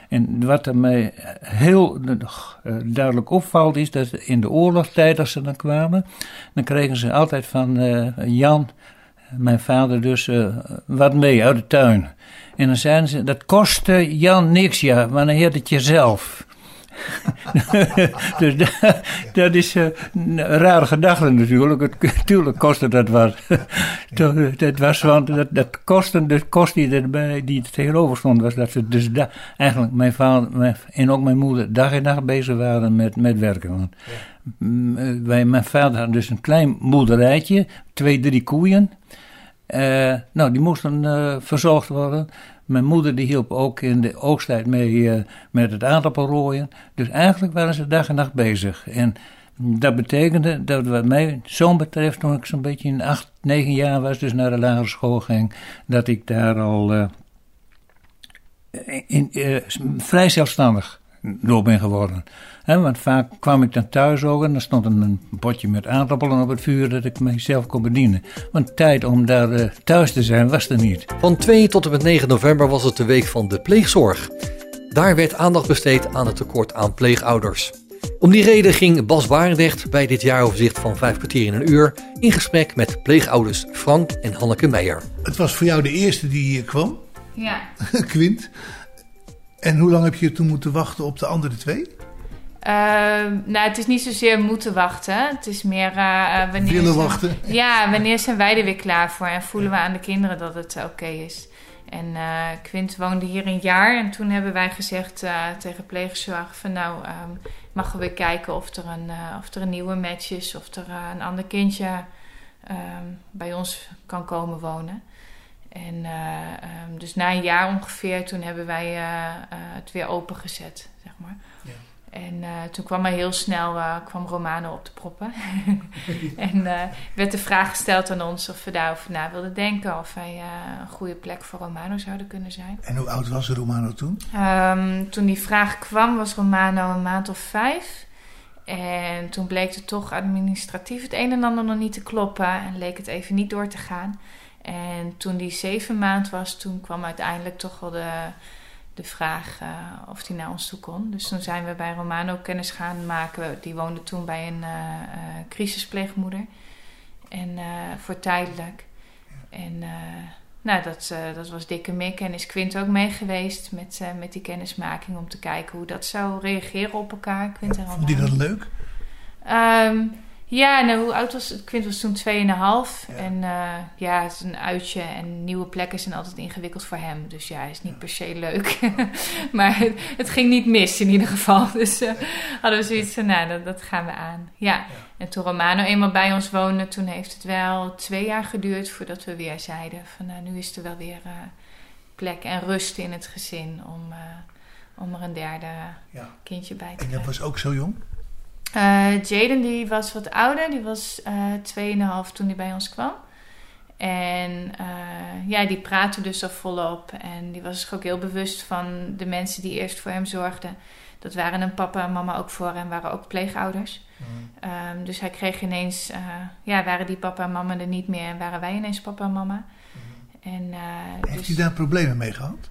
En wat er mij heel uh, duidelijk opvalt is dat in de oorlogstijd als ze dan kwamen, dan kregen ze altijd van Jan, mijn vader dus, wat mee uit de tuin. En dan zeiden ze, dat kostte Jan niks, ja, maar dan heet het jezelf. dus dat, dat is uh, een rare gedachte natuurlijk. Het, natuurlijk kostte dat wat. dat was, want dat, dat kosten, de kost die erbij, die er tegenover stond, was dat ze dus da, eigenlijk mijn vader mijn, en ook mijn moeder dag en nacht bezig waren met, met werken. Want ja. wij, mijn vader had dus een klein boerderijtje, twee, drie koeien. Uh, nou, die moesten uh, verzorgd worden. Mijn moeder die hielp ook in de oogsttijd mee uh, met het aardappelrooien. Dus eigenlijk waren ze dag en nacht bezig. En dat betekende dat wat mij zoon betreft, toen ik zo'n beetje in acht, negen jaar was, dus naar de lagere school ging, dat ik daar al in, vrij zelfstandig door ben geworden. He, want vaak kwam ik dan thuis ook en dan stond een potje met aardappelen op het vuur dat ik mezelf kon bedienen. Want tijd om daar uh, thuis te zijn was er niet. Van 2 tot en met 9 november was het de week van de pleegzorg. Daar werd aandacht besteed aan het tekort aan pleegouders. Om die reden ging Bas Barendrecht bij dit jaaroverzicht van 5 kwartier in een uur in gesprek met pleegouders Frank en Hanneke Meijer. Het was voor jou de eerste die hier kwam? Ja. Quint. En hoe lang heb je toen moeten wachten op de andere twee? Uh, nou, het is niet zozeer moeten wachten. Het is meer uh, wanneer. Willen wachten? Ja, wanneer zijn wij er weer klaar voor en voelen we aan de kinderen dat het oké is. En uh, Quint woonde hier een jaar en toen hebben wij gezegd tegen pleegzorg van nou, um, mag we kijken of er een, of er een nieuwe match is, of er een ander kindje um, bij ons kan komen wonen. En um, dus na een jaar ongeveer, toen hebben wij het weer opengezet, zeg maar. Ja. En toen kwam hij heel snel kwam Romano op de proppen. en werd de vraag gesteld aan ons of we daarover na wilden denken. Of wij een goede plek voor Romano zouden kunnen zijn. En hoe oud was Romano toen? Um, toen die vraag kwam was Romano een maand of vijf. En toen bleek het toch administratief het een en ander nog niet te kloppen. En leek het even niet door te gaan. En toen die zeven maand was, toen kwam uiteindelijk toch wel de de vraag uh, of hij naar ons toe kon. Dus toen zijn we bij Romano kennis gaan maken. Die woonde toen bij een uh, uh, crisispleegmoeder. En voor tijdelijk. En nou, dat, dat was dikke mik. En is Quint ook mee geweest met, met die kennismaking om te kijken hoe dat zou reageren op elkaar. Quint en Vond hij dat leuk? Ehm, ja, nou, hoe oud was het? Quint was toen 2,5. Ja. En uh, ja, het is een uitje en nieuwe plekken zijn altijd ingewikkeld voor hem. Dus ja, hij is niet per se leuk. maar het, het, ging niet mis in ieder geval. Dus uh, hadden we zoiets van, nou, dat, dat gaan we aan. Ja. ja. En toen Romano eenmaal bij ons woonde, toen heeft het wel twee jaar geduurd voordat we weer zeiden van, nou, nu is er wel weer uh, plek en rust in het gezin om, om er een derde kindje bij te En dat was ook zo jong? Uh, Jaden die was wat ouder, die was uh, 2,5 toen hij bij ons kwam. En uh, ja, die praatte dus al volop. En die was zich ook heel bewust van de mensen die eerst voor hem zorgden. Dat waren een papa en mama ook voor hem, waren ook pleegouders. Mm. Um, dus hij kreeg ineens, uh, ja, waren die papa en mama er niet meer en waren wij ineens papa en mama. Mm. En, Heeft dus... hij daar problemen mee gehad?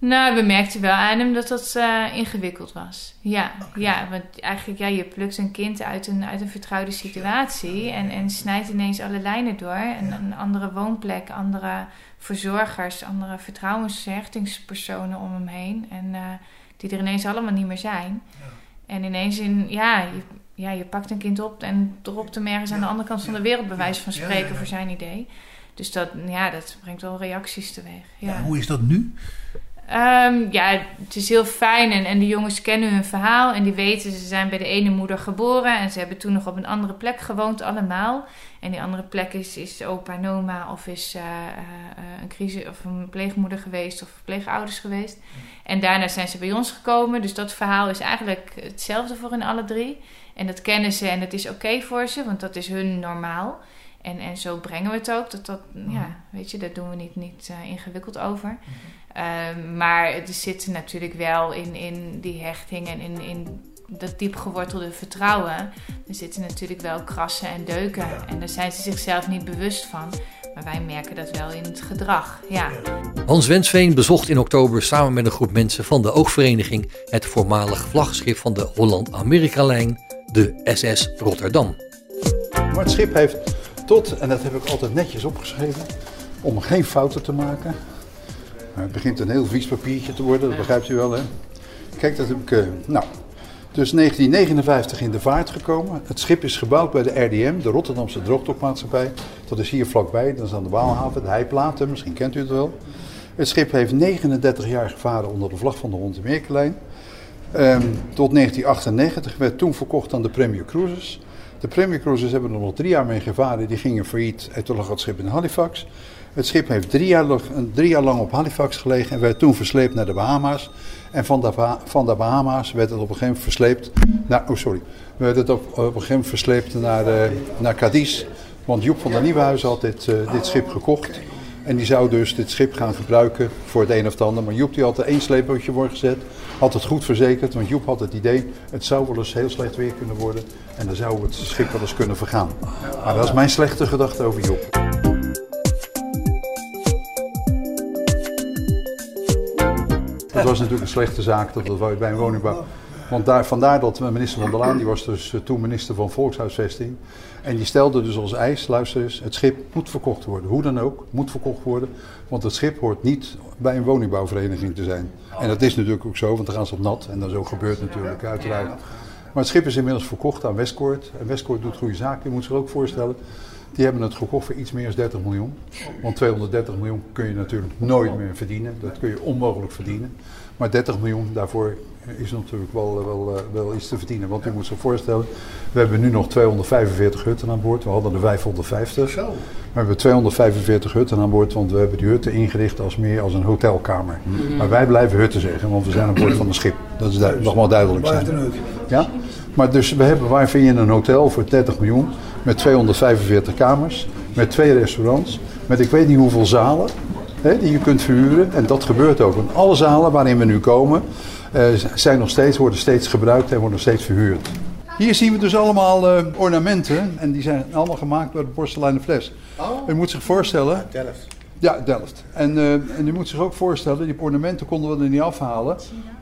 Nou, we merkten wel aan hem dat dat uh, ingewikkeld was. Ja, ja, want eigenlijk, ja, je plukt een kind uit een, uit een vertrouwde situatie en, en snijdt ineens alle lijnen door. En ja. een andere woonplek, andere verzorgers, andere vertrouwenshechtingspersonen om hem heen. En uh, die er ineens allemaal niet meer zijn. Ja. En ineens in, ja je, ja, je pakt een kind op en dropt hem ergens aan de andere kant van de wereld, bij wijze van spreken, voor zijn idee. Dus dat, ja, dat brengt wel reacties teweeg. Ja. hoe is dat nu? Um, ja, het is heel fijn en, de jongens kennen hun verhaal en die weten ze zijn bij de ene moeder geboren en ze hebben toen nog op een andere plek gewoond allemaal. En die andere plek is, is opa en oma of is uh, uh, een crisis of een pleegmoeder geweest of pleegouders geweest. En daarna zijn ze bij ons gekomen, dus dat verhaal is eigenlijk hetzelfde voor hun alle drie. En dat kennen ze en dat is oké voor ze, want dat is hun normaal. En, en zo brengen we het ook. Dat, dat, ja, mhm. weet je, daar doen we niet, niet uh, ingewikkeld over. Mm. Um, maar het zit natuurlijk wel in, in die hechting en in, in dat diep gewortelde vertrouwen. Er zitten natuurlijk wel krassen en deuken. En daar zijn ze zichzelf niet bewust van. Maar wij merken dat wel in het gedrag. Ja. Hans Wensveen bezocht in oktober samen met een groep mensen van de Oogvereniging het voormalig vlaggenschip van de Holland-Amerika-lijn, de SS Rotterdam. Maar het schip heeft tot, en dat heb ik altijd netjes opgeschreven, om geen fouten te maken. Maar het begint een heel vies papiertje te worden, dat begrijpt u wel hè. Kijk, dat heb ik, uh, nou, dus 1959 in de vaart gekomen. Het schip is gebouwd bij de RDM, de Rotterdamse Droogdokmaatschappij. Dat is hier vlakbij, dat is aan de Waalhaven, de Heiplaten, misschien kent u het wel. Het schip heeft 39 jaar gevaren onder de vlag van de Hontemerkelijn. Um, tot 1998 werd toen verkocht aan de Premier Cruises. De Premier Cruises hebben er nog drie jaar mee gevaren. Die gingen failliet en toen lag het schip in Halifax. Het schip heeft drie jaar, jaar lang op Halifax gelegen en werd toen versleept naar de Bahama's. En van de, van de Bahama's werd het op een gegeven moment versleept naar, oh sorry, werd het op, op een gegeven moment versleept naar, uh, naar Cadiz. Want Joep van der Nieuwenhuizen had dit, uh, dit schip gekocht. En die zou dus dit schip gaan gebruiken voor het een of het ander. Maar Joep die had er één sleepbootje voor gezet. Had het goed verzekerd. Want Joep had het idee, het zou wel eens heel slecht weer kunnen worden. En dan zou het schip wel eens kunnen vergaan. Maar dat is mijn slechte gedachte over Joep. Het was natuurlijk een slechte zaak dat het bij een woningbouw. Want daar, vandaar dat minister van der Laan, die was dus eh, toen minister van Volkshuisvesting. En die stelde dus als eis, luister eens, het schip moet verkocht worden. Hoe dan ook, moet verkocht worden. Want het schip hoort niet bij een woningbouwvereniging te zijn. En dat is natuurlijk ook zo, want dan gaan ze op nat. En dat is ook gebeurd natuurlijk, uiteraard. Maar het schip is inmiddels verkocht aan Westcourt. En Westcourt doet goede zaken. Je moet zich ook voorstellen, die hebben het gekocht voor iets meer dan 30 miljoen. Want 230 miljoen kun je natuurlijk nooit meer verdienen. Dat kun je onmogelijk verdienen. Maar 30 miljoen daarvoor is natuurlijk wel, wel, wel iets te verdienen. Want u moet zich voorstellen, we hebben nu nog 245 hutten aan boord. We hadden er 550. Zo. We hebben 245 hutten aan boord, want we hebben die hutten ingericht als meer als een hotelkamer. Mm. Maar wij blijven hutten zeggen, want we zijn aan boord van een schip. Dat is du nog maar duidelijk zijn. Ja? Maar dus we hebben, waar vind je een hotel voor 30 miljoen? Met 245 kamers, met twee restaurants, met ik weet niet hoeveel zalen hè, die je kunt verhuren. En dat gebeurt ook. Want alle zalen waarin we nu komen, uh, zijn nog steeds, worden steeds gebruikt en worden nog steeds verhuurd. Hier zien we dus allemaal uh, ornamenten en die zijn allemaal gemaakt door de porseleinen fles. Oh. U moet zich voorstellen... Delft. Ja, Delft. En, uh, en u moet zich ook voorstellen, die ornamenten konden we er niet afhalen.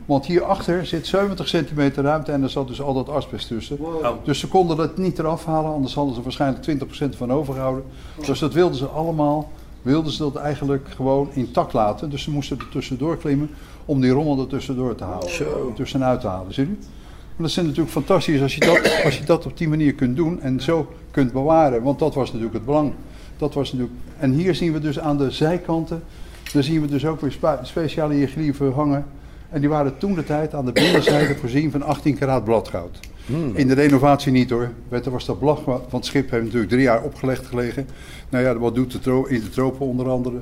Want hierachter zit 70 centimeter ruimte en er zat dus al dat asbest tussen. Wow. Dus ze konden dat niet eraf halen, anders hadden ze waarschijnlijk 20% van overgehouden. Dus dat wilden ze allemaal, wilden ze dat eigenlijk gewoon intact laten. Dus ze moesten er tussendoor klimmen om die rommel er tussendoor te halen. Zo. Tussenuit te halen, zie je? Maar dat is natuurlijk fantastisch als je, dat, als je dat op die manier kunt doen en zo kunt bewaren. Want dat was natuurlijk het belang. Dat was natuurlijk, en hier zien we dus aan de zijkanten, dan zien we dus ook weer speciale hieroglyphen hangen. En die waren toen de tijd aan de binnenzijde voorzien van 18 karaat bladgoud. Hmm. In de renovatie niet hoor. Je, was dat blag, want het schip heeft natuurlijk drie jaar opgelegd gelegen. Nou ja, wat doet de tro in de tropen onder andere?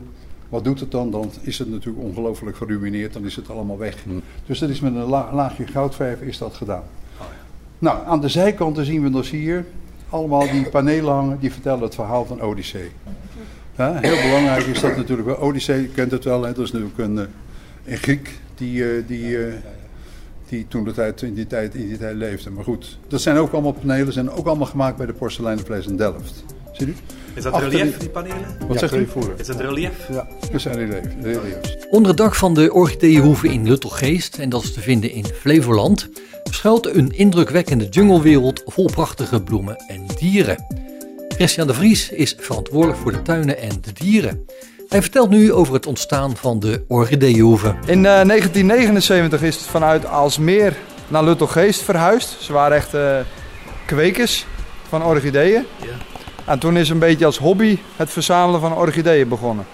Wat doet het dan? Dan is het natuurlijk ongelooflijk geruineerd, dan is het allemaal weg. Dus dat is met een la- laagje goudverf is dat gedaan. Nou, aan de zijkanten zien we dus hier allemaal die panelen hangen die vertellen het verhaal van Odyssee. Ja, heel belangrijk is dat natuurlijk wel. Odyssee, je kent het wel, hè? dat is natuurlijk een, eh, een Griek die, eh, die, eh, die toen de tijd, in, die tijd, in die tijd leefde. Maar goed, dat zijn ook allemaal panelen, zijn ook allemaal gemaakt bij de porseleinenvlees in Delft. Ziet u? Is dat Achter relief, die- die panelen? Wat Ja, zegt u? relief. Is dat relief? Ja, dat zijn relief, reliefs. Onder het dak van de Orchideehoeve in Luttelgeest, en dat is te vinden in Flevoland, schuilt een indrukwekkende junglewereld vol prachtige bloemen en dieren. Christian de Vries is verantwoordelijk voor de tuinen en de dieren. Hij vertelt nu over het ontstaan van de Orchideehoeve. In eh, 1979 is het vanuit Alsmeer naar Luttelgeest verhuisd. Ze waren echt eh, kwekers van orchideeën. En toen is een beetje als hobby het verzamelen van orchideeën begonnen.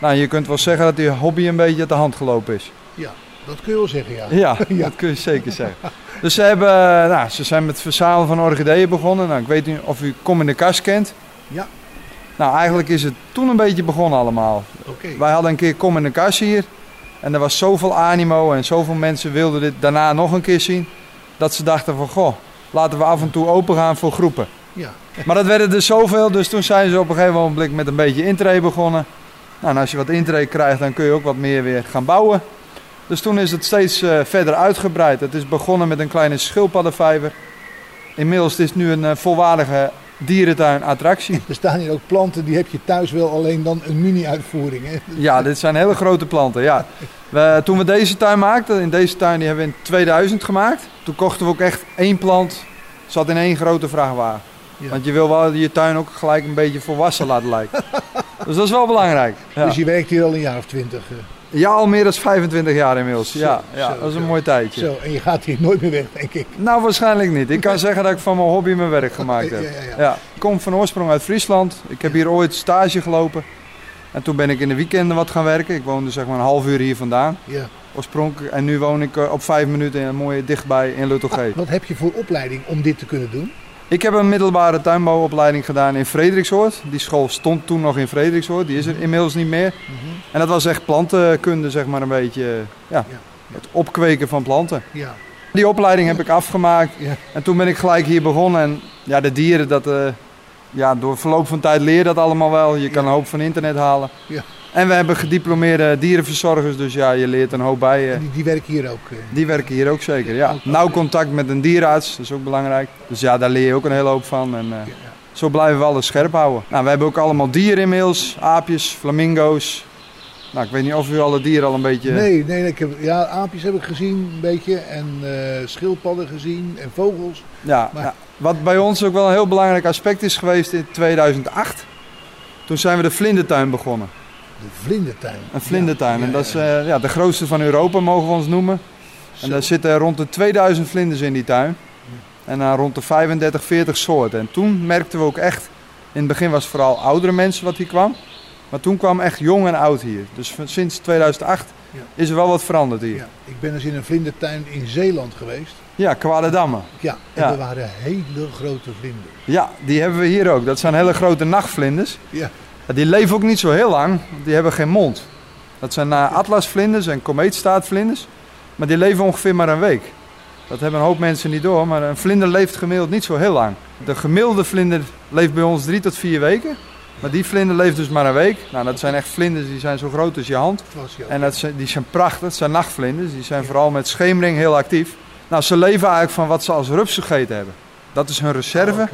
Nou, je kunt wel zeggen dat die hobby een beetje uit de hand gelopen is. Ja, dat kun je wel zeggen, ja. Ja, dat kun je zeker zeggen. Dus ze, hebben, eh, nou, ze zijn met het verzamelen van orchideeën begonnen. Nou, ik weet niet of u Kom in de Kas kent. Ja. Nou, eigenlijk is het toen een beetje begonnen allemaal. Wij hadden een keer Kom in de Kas hier. En er was zoveel animo en zoveel mensen wilden dit daarna nog een keer zien. Dat ze dachten van, goh, laten we af en toe open gaan voor groepen. Ja. Maar dat werden er zoveel, dus toen zijn ze op een gegeven moment met een beetje intree begonnen. Nou, en als je wat intree krijgt, dan kun je ook wat meer weer gaan bouwen. Dus toen is het steeds eh, verder uitgebreid. Het is begonnen met een kleine schildpaddenvijver. Inmiddels is het nu een eh, volwaardige dierentuin-attractie. Er staan hier ook planten, die heb je thuis wel, alleen dan een mini-uitvoering. Hè? Ja, dit zijn hele grote planten, ja. We, toen we deze tuin maakten, in deze tuin die hebben we in 2000 gemaakt. Toen kochten we ook echt één plant, zat in één grote vrachtwagen. Ja. Want je wil wel je tuin ook gelijk een beetje volwassen laten lijken. dus dat is wel belangrijk. Ja. Dus je werkt hier al een jaar of twintig. Ja, al meer dan 25 jaar inmiddels. ja, Zo, ja dat is een zo. mooi tijdje. Zo, en je gaat hier nooit meer weg, denk ik. Nou, waarschijnlijk niet. Ik kan zeggen dat ik van mijn hobby mijn werk gemaakt heb. Ja, ja, ja. Ik kom van oorsprong uit Friesland. Ik heb hier ooit stage gelopen. En toen ben ik in de weekenden wat gaan werken. Ik woonde zeg maar een half uur hier vandaan. Ja. Oorspronkelijk. En nu woon ik eh, op vijf minuten in, mooi dichtbij in Luttelgeest. Wat heb je voor opleiding om dit te kunnen doen? Ik heb een middelbare tuinbouwopleiding gedaan in Frederiksoord. Die school stond toen nog in Frederiksoord. Die is er inmiddels niet meer. En dat was echt plantenkunde, zeg maar een beetje. Ja, het opkweken van planten. Ja. Die opleiding heb ik afgemaakt. Ja. En toen ben ik gelijk hier begonnen. En ja, de dieren, dat, eh, ja, door verloop van tijd leer je dat allemaal wel. Je kan een hoop van internet halen. Ja. En we hebben gediplomeerde dierenverzorgers, dus ja, je leert een hoop bij. Die, die werken hier ook. eh. Die werken hier ook zeker, ja. Nauw contact met een dierenarts, dat is ook belangrijk. Dus ja, daar leer je ook een hele hoop van. En eh, zo blijven we alles scherp houden. Nou, we hebben ook allemaal dieren inmiddels. Aapjes, flamingo's. Nou, ik weet niet of u alle dieren al een beetje... Nee, nee, ik heb, ja, aapjes heb ik gezien een beetje. En eh, schildpadden gezien en vogels. Ja, Maar- ja, wat bij ons ook wel een heel belangrijk aspect is geweest in 2008. Toen zijn we de vlindertuin begonnen. De vlindertuin. Een vlindertuin. en dat is eh, ja, de grootste van Europa, mogen we ons noemen. En daar zitten rond de 2000 vlinders in die tuin. En dan rond de 35, 40 soorten. En toen merkten we ook echt, in het begin was het vooral oudere mensen wat hier kwam. Maar toen kwam echt jong en oud hier. Dus sinds 2008 Ja. is er wel wat veranderd hier. Ja, ik ben eens in een vlindertuin in Zeeland geweest. Ja, Kwaaddamme. Ja, en Ja. er waren hele grote vlinders. Ja, die hebben we hier ook. Dat zijn hele grote nachtvlinders. Ja. Die leven ook niet zo heel lang, want die hebben geen mond. Dat zijn uh, atlasvlinders en komeetstaatvlinders. Maar die leven ongeveer maar een week. Dat hebben een hoop mensen niet door, maar een vlinder leeft gemiddeld niet zo heel lang. De gemiddelde vlinder leeft bij ons drie tot vier weken. Maar die vlinder leeft dus maar een week. Nou, dat zijn echt vlinders die zijn zo groot als je hand. En dat zijn, die zijn prachtig, dat zijn nachtvlinders. Die zijn vooral met schemering heel actief. Nou, ze leven eigenlijk van wat ze als rups gegeten hebben. Dat is hun reserve, ja.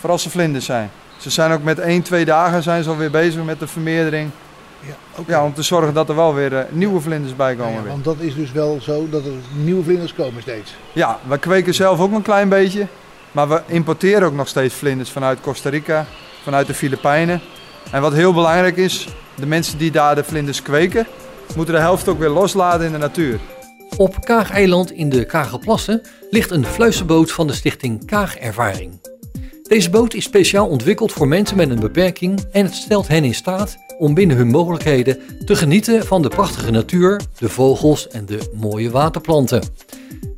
voor als ze vlinders zijn. Ze zijn ook met één, twee dagen zijn ze alweer bezig met de vermeerdering. Ja, om te zorgen dat er wel weer eh, nieuwe vlinders bij komen. Nou ja, want dat is dus wel zo dat er nieuwe vlinders komen steeds. Ja, we kweken zelf ook een klein beetje. Maar we importeren ook nog steeds vlinders vanuit Costa Rica, vanuit de Filipijnen. En wat heel belangrijk is, de mensen die daar de vlinders kweken, moeten de helft ook weer loslaten in de natuur. Op Kaageiland in de Kagerplassen ligt een fluisterboot van de stichting Kaagervaring. Deze boot is speciaal ontwikkeld voor mensen met een beperking en het stelt hen in staat om binnen hun mogelijkheden te genieten van de prachtige natuur, de vogels en de mooie waterplanten.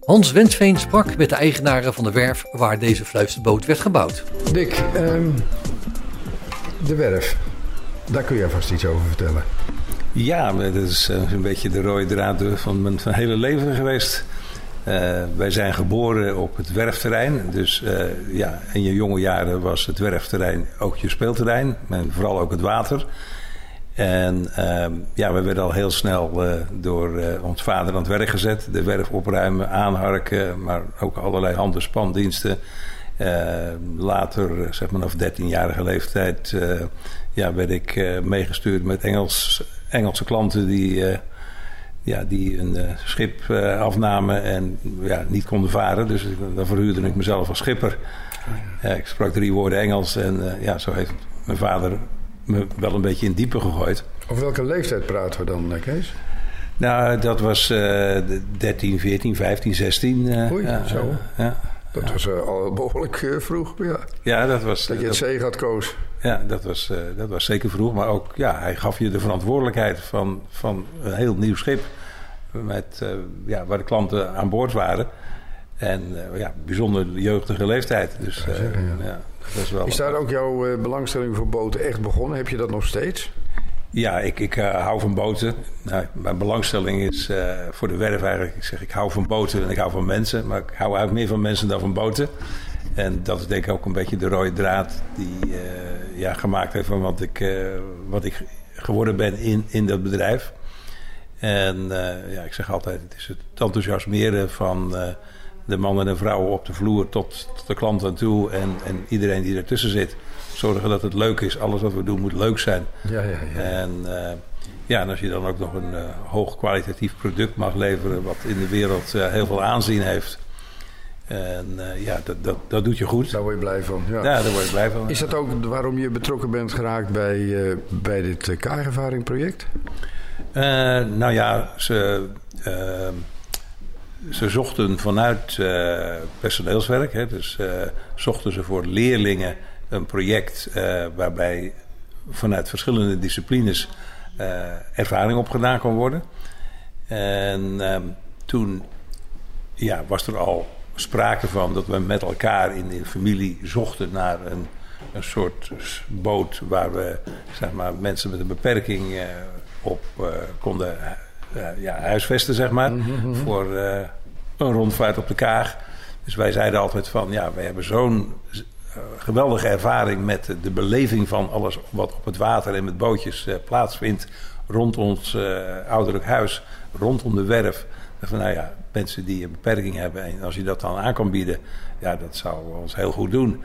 Hans Wensveen sprak met de eigenaren van de werf waar deze fluisterboot werd gebouwd. Dick, ehm, de werf, daar kun je vast iets over vertellen. Ja, dat is eh, een beetje de rode draad van mijn hele leven geweest. Uh, wij zijn geboren op het werfterrein. Dus uh, ja, in je jonge jaren was het werfterrein ook je speelterrein. En vooral ook het water. En uh, ja, we werden al heel snel door ons vader aan het werk gezet. De werf opruimen, aanharken, maar ook allerlei hand- en spandiensten. later, zeg maar vanaf 13-jarige leeftijd, ja, werd ik meegestuurd met Engels, Engelse klanten die ja, die een uh, schip uh, afnamen en ja, niet konden varen. Dus dan verhuurde ik mezelf als schipper. Uh, ik sprak drie woorden Engels en ja, zo heeft mijn vader me wel een beetje in diepe gegooid. Over welke leeftijd praten we dan, Kees? Nou, dat was 13, 14, 15, 16. Oei, zo. ja. Dat was al behoorlijk vroeg. Ja. ja, dat was... Dat je het zee gaat koos. Ja, dat was, uh, dat was zeker vroeg. Maar ook, ja, hij gaf je de verantwoordelijkheid van, van een heel nieuw schip. Met, uh, ja, waar de klanten aan boord waren. En uh, ja, bijzonder jeugdige leeftijd. Dus ja. dat is, wel is daar ook jouw belangstelling voor boten echt begonnen? Heb je dat nog steeds? Ja, ik, ik hou van boten. Nou, mijn belangstelling is voor de werf eigenlijk. Ik zeg, ik hou van boten en ik hou van mensen. Maar ik hou eigenlijk meer van mensen dan van boten. En dat is denk ik ook een beetje de rode draad die uh, ja, gemaakt heeft van wat ik, uh, wat ik geworden ben in, in dat bedrijf. En uh, ja, ik zeg altijd, het is het enthousiasmeren van de mannen en vrouwen op de vloer tot, tot de klant aan toe en, en iedereen die ertussen zit. Zorgen dat het leuk is. Alles wat we doen moet leuk zijn. Ja, ja, ja. En, ja, en als je dan ook nog een hoog kwalitatief product mag leveren, wat in de wereld heel veel aanzien heeft. En uh, ja, dat, dat, dat doet je goed. Daar word je blij van. Ja, ja daar word je blij van. Is dat ook waarom je betrokken bent geraakt bij, uh, bij dit uh, Kaarervaring project? nou ja, ze, ze zochten vanuit personeelswerk. Hè, dus zochten ze voor leerlingen een project waarbij vanuit verschillende disciplines ervaring opgedaan kon worden. En ehm, toen ja, was er al sprake van dat we met elkaar in de familie zochten naar een, een soort boot waar we zeg maar, mensen met een beperking uh, op uh, konden uh, ja, huisvesten, zeg maar, mm -hmm. voor een rondvaart op de Kaag. Dus wij zeiden altijd van ja, wij hebben zo'n geweldige ervaring met de beleving van alles wat op het water en met bootjes plaatsvindt rond ons ouderlijk huis, rondom de werf. Van nou ja, mensen die een beperking hebben. En als je dat dan aan kan bieden, ja, dat zou ons heel goed doen.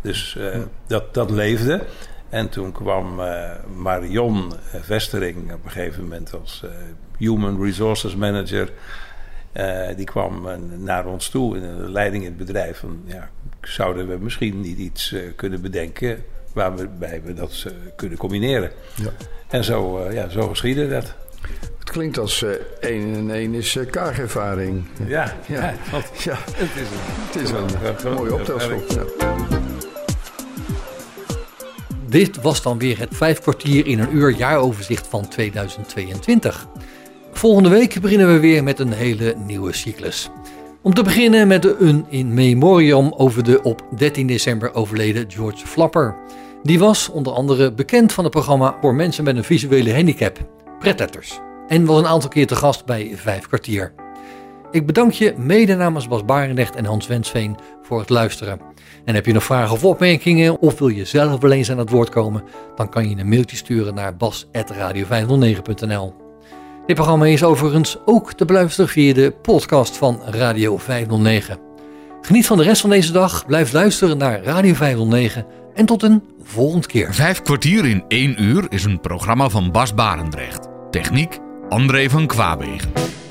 Dus uh, dat, dat leefde. En toen kwam uh, Marion Vestering op een gegeven moment als uh, Human Resources Manager. die kwam naar ons toe in de leiding in het bedrijf. Van, ja, zouden we misschien niet iets kunnen bedenken waarbij we dat kunnen combineren? Ja. En zo, ja, zo geschiedde dat. Het klinkt als 1 en 1 is uh, kaagervaring. Ja, ja. ja, ja. het is een, het is een, een mooie optelsom. Ja. Dit was dan weer het vijf kwartier in een uur jaaroverzicht van 2022. Volgende week beginnen we weer met een hele nieuwe cyclus. Om te beginnen met een in memoriam over de op 13 december overleden George Flapper. Die was onder andere bekend van het programma voor mensen met een visuele handicap, Pretletters. En was een aantal keer te gast bij Vijf Kwartier. Ik bedank je mede namens Bas Barendrecht en Hans Wensveen voor het luisteren. En heb je nog vragen of opmerkingen of wil je zelf wel eens aan het woord komen, dan kan je een mailtje sturen naar bas.radio509.nl. Dit programma is overigens ook te beluisteren via de podcast van Radio 509. Geniet van de rest van deze dag, blijf luisteren naar Radio 509 en tot een volgende keer. Vijf kwartier in één uur is een programma van Bas Barendrecht. Techniek André van Kwaabegen.